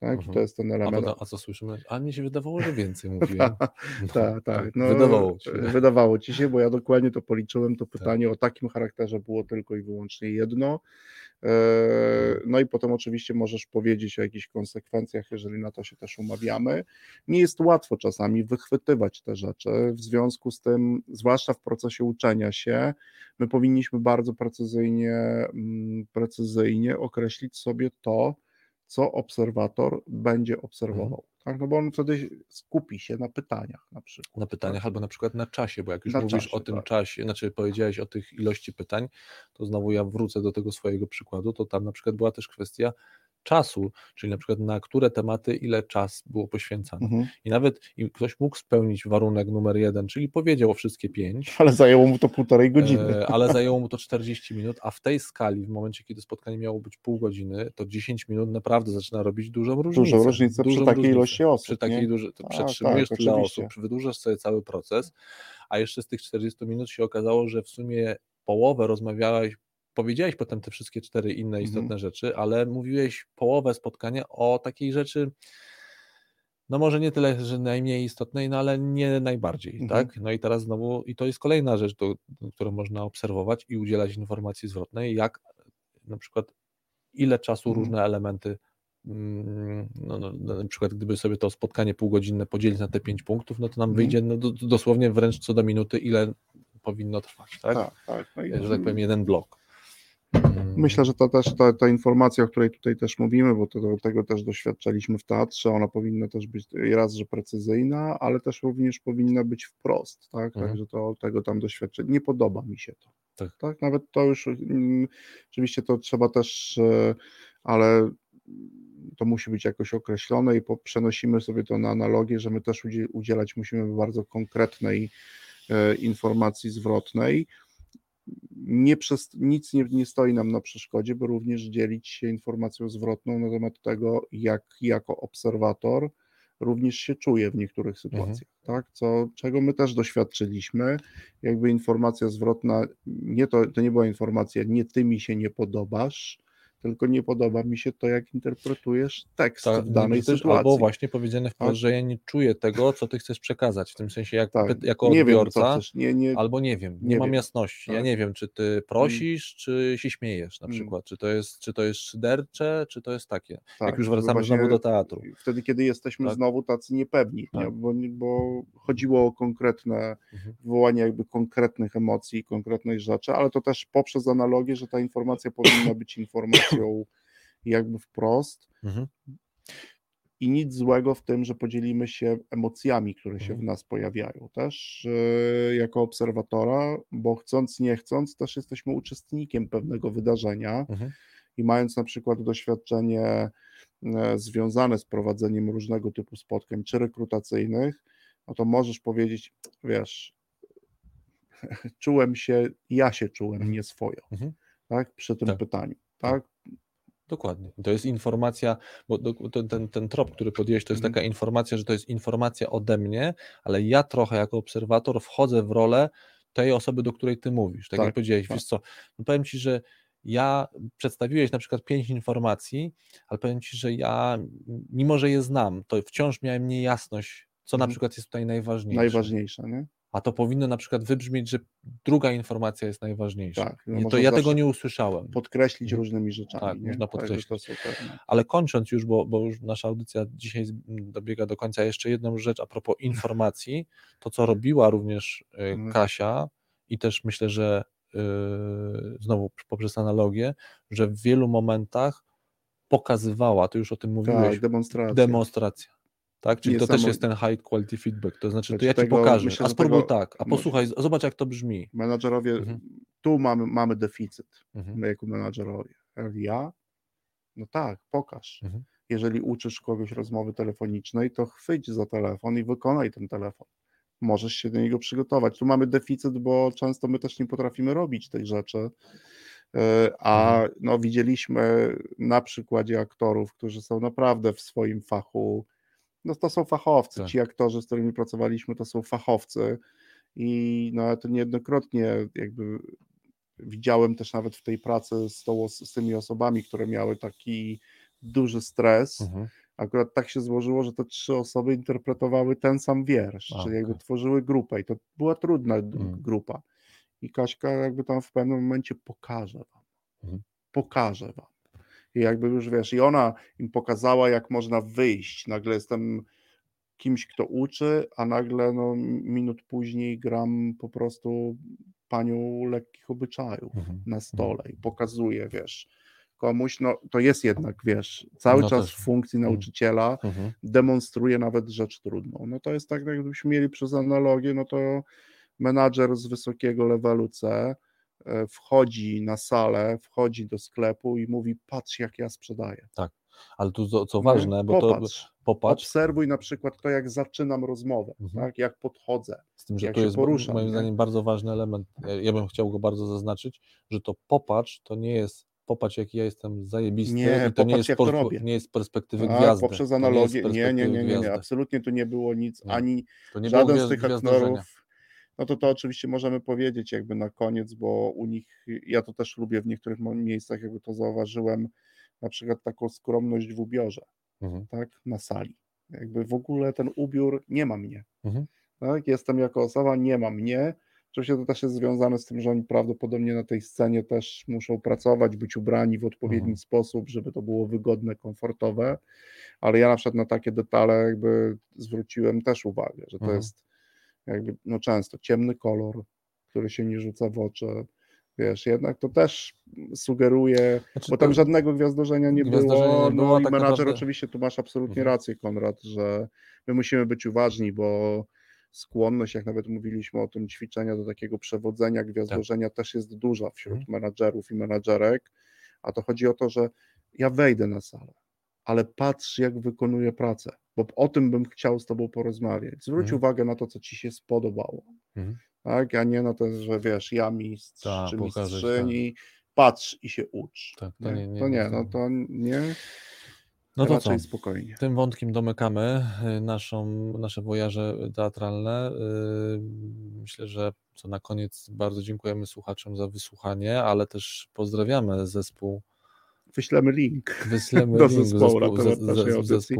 Tak, Mhm. to jest ten A, element. potem, a co słyszymy? A mnie się wydawało, że więcej mówiłem. No, Tak, tak. No, Wydawało ci się. Wydawało ci się, bo ja dokładnie to policzyłem. To pytanie o takim charakterze było tylko i wyłącznie jedno. E, No i potem oczywiście możesz powiedzieć o jakichś konsekwencjach, jeżeli na to się też umawiamy. Nie jest łatwo czasami wychwytywać te rzeczy. W związku z tym, zwłaszcza w procesie uczenia się, my powinniśmy bardzo precyzyjnie, mm, precyzyjnie określić sobie to, co obserwator będzie obserwował. Tak? No bo on wtedy skupi się na pytaniach na przykład. Na pytaniach tak? albo na przykład na czasie, bo jak już Na mówisz czasie, o tym tak. czasie, znaczy powiedziałeś o tych ilości pytań, to znowu ja wrócę do tego swojego przykładu, to tam na przykład była też kwestia czasu, czyli na przykład na które tematy ile czas było poświęcane. Mhm. I nawet ktoś mógł spełnić warunek numer jeden, czyli powiedział o wszystkie pięć, Ale zajęło mu to półtorej godziny. E, ale zajęło mu to 40 minut, a w tej skali, w momencie, kiedy spotkanie miało być pół godziny, to 10 minut naprawdę zaczyna robić dużą różnicę. różnicę przy Dużą takiej różnicę. ilości osób, Przy takiej dużej, to Tak, przetrzymujesz tak, tyle oczywiście. osób, wydłużasz sobie cały proces, a jeszcze z tych 40 minut się okazało, że w sumie połowę rozmawiałeś, powiedziałeś potem te wszystkie cztery inne istotne Mhm. rzeczy, ale mówiłeś połowę spotkania o takiej rzeczy, no może nie tyle, że najmniej istotnej, no ale nie najbardziej, Mhm. tak? No i teraz znowu, i to jest kolejna rzecz, do, do, którą można obserwować i udzielać informacji zwrotnej, jak na przykład ile czasu Mhm. różne elementy, mm, no, no, no, na przykład gdyby sobie to spotkanie półgodzinne podzielić na te pięć punktów, no to nam wyjdzie no, do, dosłownie wręcz co do minuty, ile powinno trwać, tak? Tak, tak. No i- Że tak powiem, jeden blok. Mm, Myślę, że to też ta, ta informacja, o której tutaj też mówimy, bo to, tego też doświadczaliśmy w teatrze, ona powinna też być raz, że precyzyjna, ale też również powinna być wprost, tak? Mhm. Także to tego tam doświadczenie. Nie podoba mi się to. Tak. tak? Nawet to już mm, oczywiście to trzeba też, e, ale to musi być jakoś określone i po, przenosimy sobie to na analogię, że my też udzie- udzielać musimy bardzo konkretnej e, informacji zwrotnej nie przez, nic nie, nie stoi nam na przeszkodzie, by również dzielić się informacją zwrotną na temat tego, jak jako obserwator również się czuje w niektórych sytuacjach, mhm. tak? Co, czego my też doświadczyliśmy. Jakby informacja zwrotna, nie to, to nie była informacja, nie ty mi się nie podobasz, tylko nie podoba mi się to, jak interpretujesz tekst tak, w danej sytuacji. Albo właśnie powiedziane wprost, tak? że ja nie czuję tego, co ty chcesz przekazać, w tym sensie jak, tak. jako nie odbiorca, wiem, nie, nie, albo nie wiem, nie, nie mam wiem. jasności, ja tak. nie wiem, czy ty mm. prosisz, czy się śmiejesz na mm. przykład, czy to jest, czy to jest szydercze, czy to jest takie, jak tak, już wracamy znowu do teatru. Wtedy, kiedy jesteśmy znowu tacy niepewni, nie? Bo, bo, chodziło o konkretne, mhm. wywołanie jakby konkretnych emocji, konkretnej rzeczy, ale to też poprzez analogię, że ta informacja powinna być informacją jakby wprost. Mhm. I nic złego w tym, że podzielimy się emocjami, które się mhm. w nas pojawiają też jako obserwatora, bo chcąc, nie chcąc, też jesteśmy uczestnikiem pewnego wydarzenia mhm. i mając na przykład doświadczenie e, związane z prowadzeniem różnego typu spotkań, czy rekrutacyjnych, no to możesz powiedzieć, wiesz, czułem się, ja się czułem mhm. nieswojo, mhm. tak, przy tym tak. pytaniu, tak, Dokładnie. To jest informacja, bo ten, ten, ten trop, który podjęłeś, to jest mhm. taka informacja, że to jest informacja ode mnie, ale ja trochę jako obserwator wchodzę w rolę tej osoby, do której ty mówisz. Tak, tak jak powiedziałeś, tak. wiesz co, no powiem ci, że ja przedstawiłeś na przykład pięć informacji, ale powiem ci, że ja, mimo że je znam, to wciąż miałem niejasność, co na mhm. przykład jest tutaj najważniejsze. Najważniejsze, nie? A to powinno na przykład wybrzmieć, że druga informacja jest najważniejsza. Tak, no to ja tego nie usłyszałem. Podkreślić mhm. różnymi rzeczami. Tak, nie? można podkreślić. Ale kończąc już, bo, bo już nasza audycja dzisiaj dobiega do końca, jeszcze jedną rzecz a propos informacji, to co robiła również y, mhm. Kasia i też myślę, że yy, znowu poprzez analogię, że w wielu momentach pokazywała, to już o tym mówiłeś, tak, demonstracja. demonstracja tak? Czyli to też jest ten high quality feedback, to znaczy, to ja ci pokażę, myślę, a spróbuj tego, tak, a posłuchaj, zobacz jak to brzmi. Menadżerowie, mhm. tu mamy, mamy deficyt, mhm. my jako menadżerowie. Ja? No tak, pokaż. Mhm. Jeżeli uczysz kogoś rozmowy telefonicznej, to chwyć za telefon i wykonaj ten telefon. Możesz się do niego przygotować. Tu mamy deficyt, bo często my też nie potrafimy robić tych rzeczy. E, a mhm. no, widzieliśmy na przykładzie aktorów, którzy są naprawdę w swoim fachu no to są fachowcy. Tak. Ci aktorzy, z którymi pracowaliśmy, to są fachowcy i no, to niejednokrotnie jakby widziałem też nawet w tej pracy z, tą, z tymi osobami, które miały taki duży stres. Mhm. Akurat tak się złożyło, że te trzy osoby interpretowały ten sam wiersz, czyli jakby tworzyły grupę i to była trudna mhm. grupa. I Kaśka jakby tam w pewnym momencie pokaże wam. Mhm. Pokaże wam. I jakby już wiesz, i ona im pokazała, jak można wyjść. Nagle jestem kimś, kto uczy, a nagle no, minut później gram po prostu panią lekkich obyczajów mhm. na stole i pokazuję, wiesz, komuś, no to jest jednak, wiesz, cały no czas w funkcji mhm. nauczyciela mhm. demonstruje nawet rzecz trudną. No to jest tak, jakbyśmy mieli przez analogię, no to menadżer z wysokiego levelu C wchodzi na salę, wchodzi do sklepu i mówi: Patrz, jak ja sprzedaję. Tak, ale tu co, co ważne, bo popatrz, to popatrz. Obserwuj na przykład to, jak zaczynam rozmowę, mhm. tak? jak podchodzę. Z tym, że to jest poruszam, moim nie? zdaniem bardzo ważny element. Ja bym chciał go bardzo zaznaczyć, że to popatrz to nie jest popatrz, jaki ja jestem zajebisty. Nie, i to nie jest, po, to nie jest z perspektywy A, gwiazdy. Poprzez analogię. Nie, nie, nie, nie, nie, nie, absolutnie tu nie było nic, nie. ani żaden z tych aktorów no to to oczywiście możemy powiedzieć jakby na koniec, bo u nich, ja to też lubię w niektórych miejscach, jakby to zauważyłem, na przykład taką skromność w ubiorze, mhm. tak, na sali. Jakby w ogóle ten ubiór nie ma mnie. Mhm. Tak? Jestem jako osoba, nie ma mnie. Oczywiście to też jest związane z tym, że oni prawdopodobnie na tej scenie też muszą pracować, być ubrani w odpowiedni mhm. sposób, żeby to było wygodne, komfortowe, ale ja na przykład na takie detale jakby zwróciłem też uwagę, że to mhm. jest jakby no często ciemny kolor, który się nie rzuca w oczy. Wiesz, jednak to też sugeruje, znaczy, bo tam żadnego gwiazdorzenia nie było. Nie no było, i tak menadżer naprawdę... oczywiście, tu masz absolutnie mhm. rację, Konrad, że my musimy być uważni, bo skłonność, jak nawet mówiliśmy o tym ćwiczenia do takiego przewodzenia gwiazdorzenia tak. też jest duża wśród mhm. menadżerów i menadżerek, a to chodzi o to, że ja wejdę na salę, ale patrz, jak wykonuję pracę, bo o tym bym chciał z Tobą porozmawiać. Zwróć mhm. uwagę na to, co Ci się spodobało, mhm. tak, a nie na to, że wiesz, ja mistrz Ta, czy mistrzyni, tak. patrz i się ucz. Tak, to nie, nie, to nie, no to nie. No to co? spokojnie. Tym wątkiem domykamy y, naszą, nasze wojaże teatralne. Y, Myślę, że co na koniec bardzo dziękujemy słuchaczom za wysłuchanie, ale też pozdrawiamy zespół. Wyślemy link. Wyślemy Do link zespołu na temat ze- naszej ze- audycji.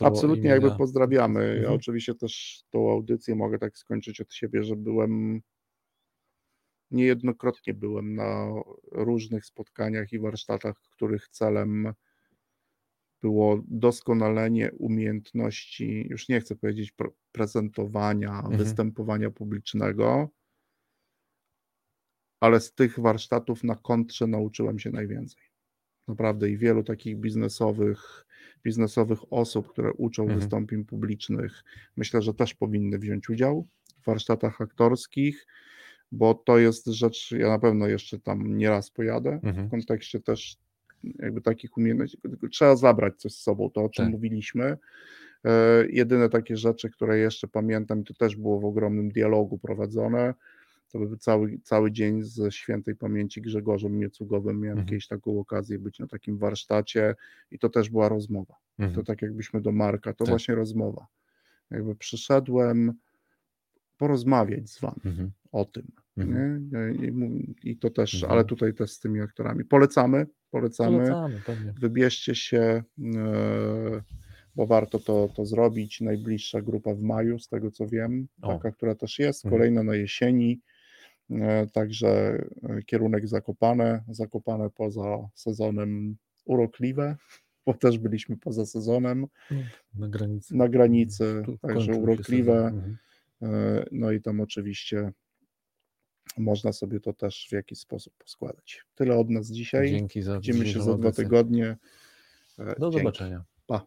Absolutnie jakby pozdrawiamy. Ja Mhm. oczywiście też tą audycję mogę tak skończyć od siebie, że byłem niejednokrotnie byłem na różnych spotkaniach i warsztatach, których celem było doskonalenie umiejętności, już nie chcę powiedzieć prezentowania, Mhm. występowania publicznego, ale z tych warsztatów na kontrze nauczyłem się najwięcej. Naprawdę i wielu takich biznesowych, biznesowych osób, które uczą Mhm. wystąpień publicznych, myślę, że też powinny wziąć udział w warsztatach aktorskich, bo to jest rzecz, ja na pewno jeszcze tam nieraz pojadę, Mhm. w kontekście też jakby takich umiejętności, trzeba zabrać coś z sobą, to o czym Tak. mówiliśmy. E, jedyne takie rzeczy, które jeszcze pamiętam, to też było w ogromnym dialogu prowadzone, to był cały, cały dzień ze świętej pamięci Grzegorzem Miecugowym, miałem Mhm. kiedyś taką okazję być na takim warsztacie i to też była rozmowa. To Mhm. tak jakbyśmy do Marka, to Tak. właśnie rozmowa. Jakby przyszedłem porozmawiać z wami Mhm. o tym. Mhm. I, I to też, Mhm. ale tutaj też z tymi aktorami. Polecamy, polecamy. Polecamy, pewnie. Wybierzcie się, e, bo warto to, to zrobić. Najbliższa grupa w maju, z tego co wiem, O. taka, która też jest. Mhm. Kolejna na jesieni. E, Także e, kierunek Zakopane, Zakopane poza sezonem urokliwe, bo też byliśmy poza sezonem, Na granicy. na granicy, Tu także urokliwe. Mhm. E, No i tam oczywiście można sobie to też w jakiś sposób poskładać. Tyle od nas dzisiaj. Dzięki za Widzimy się za dwa tygodnie. Do dzięki. zobaczenia. Pa.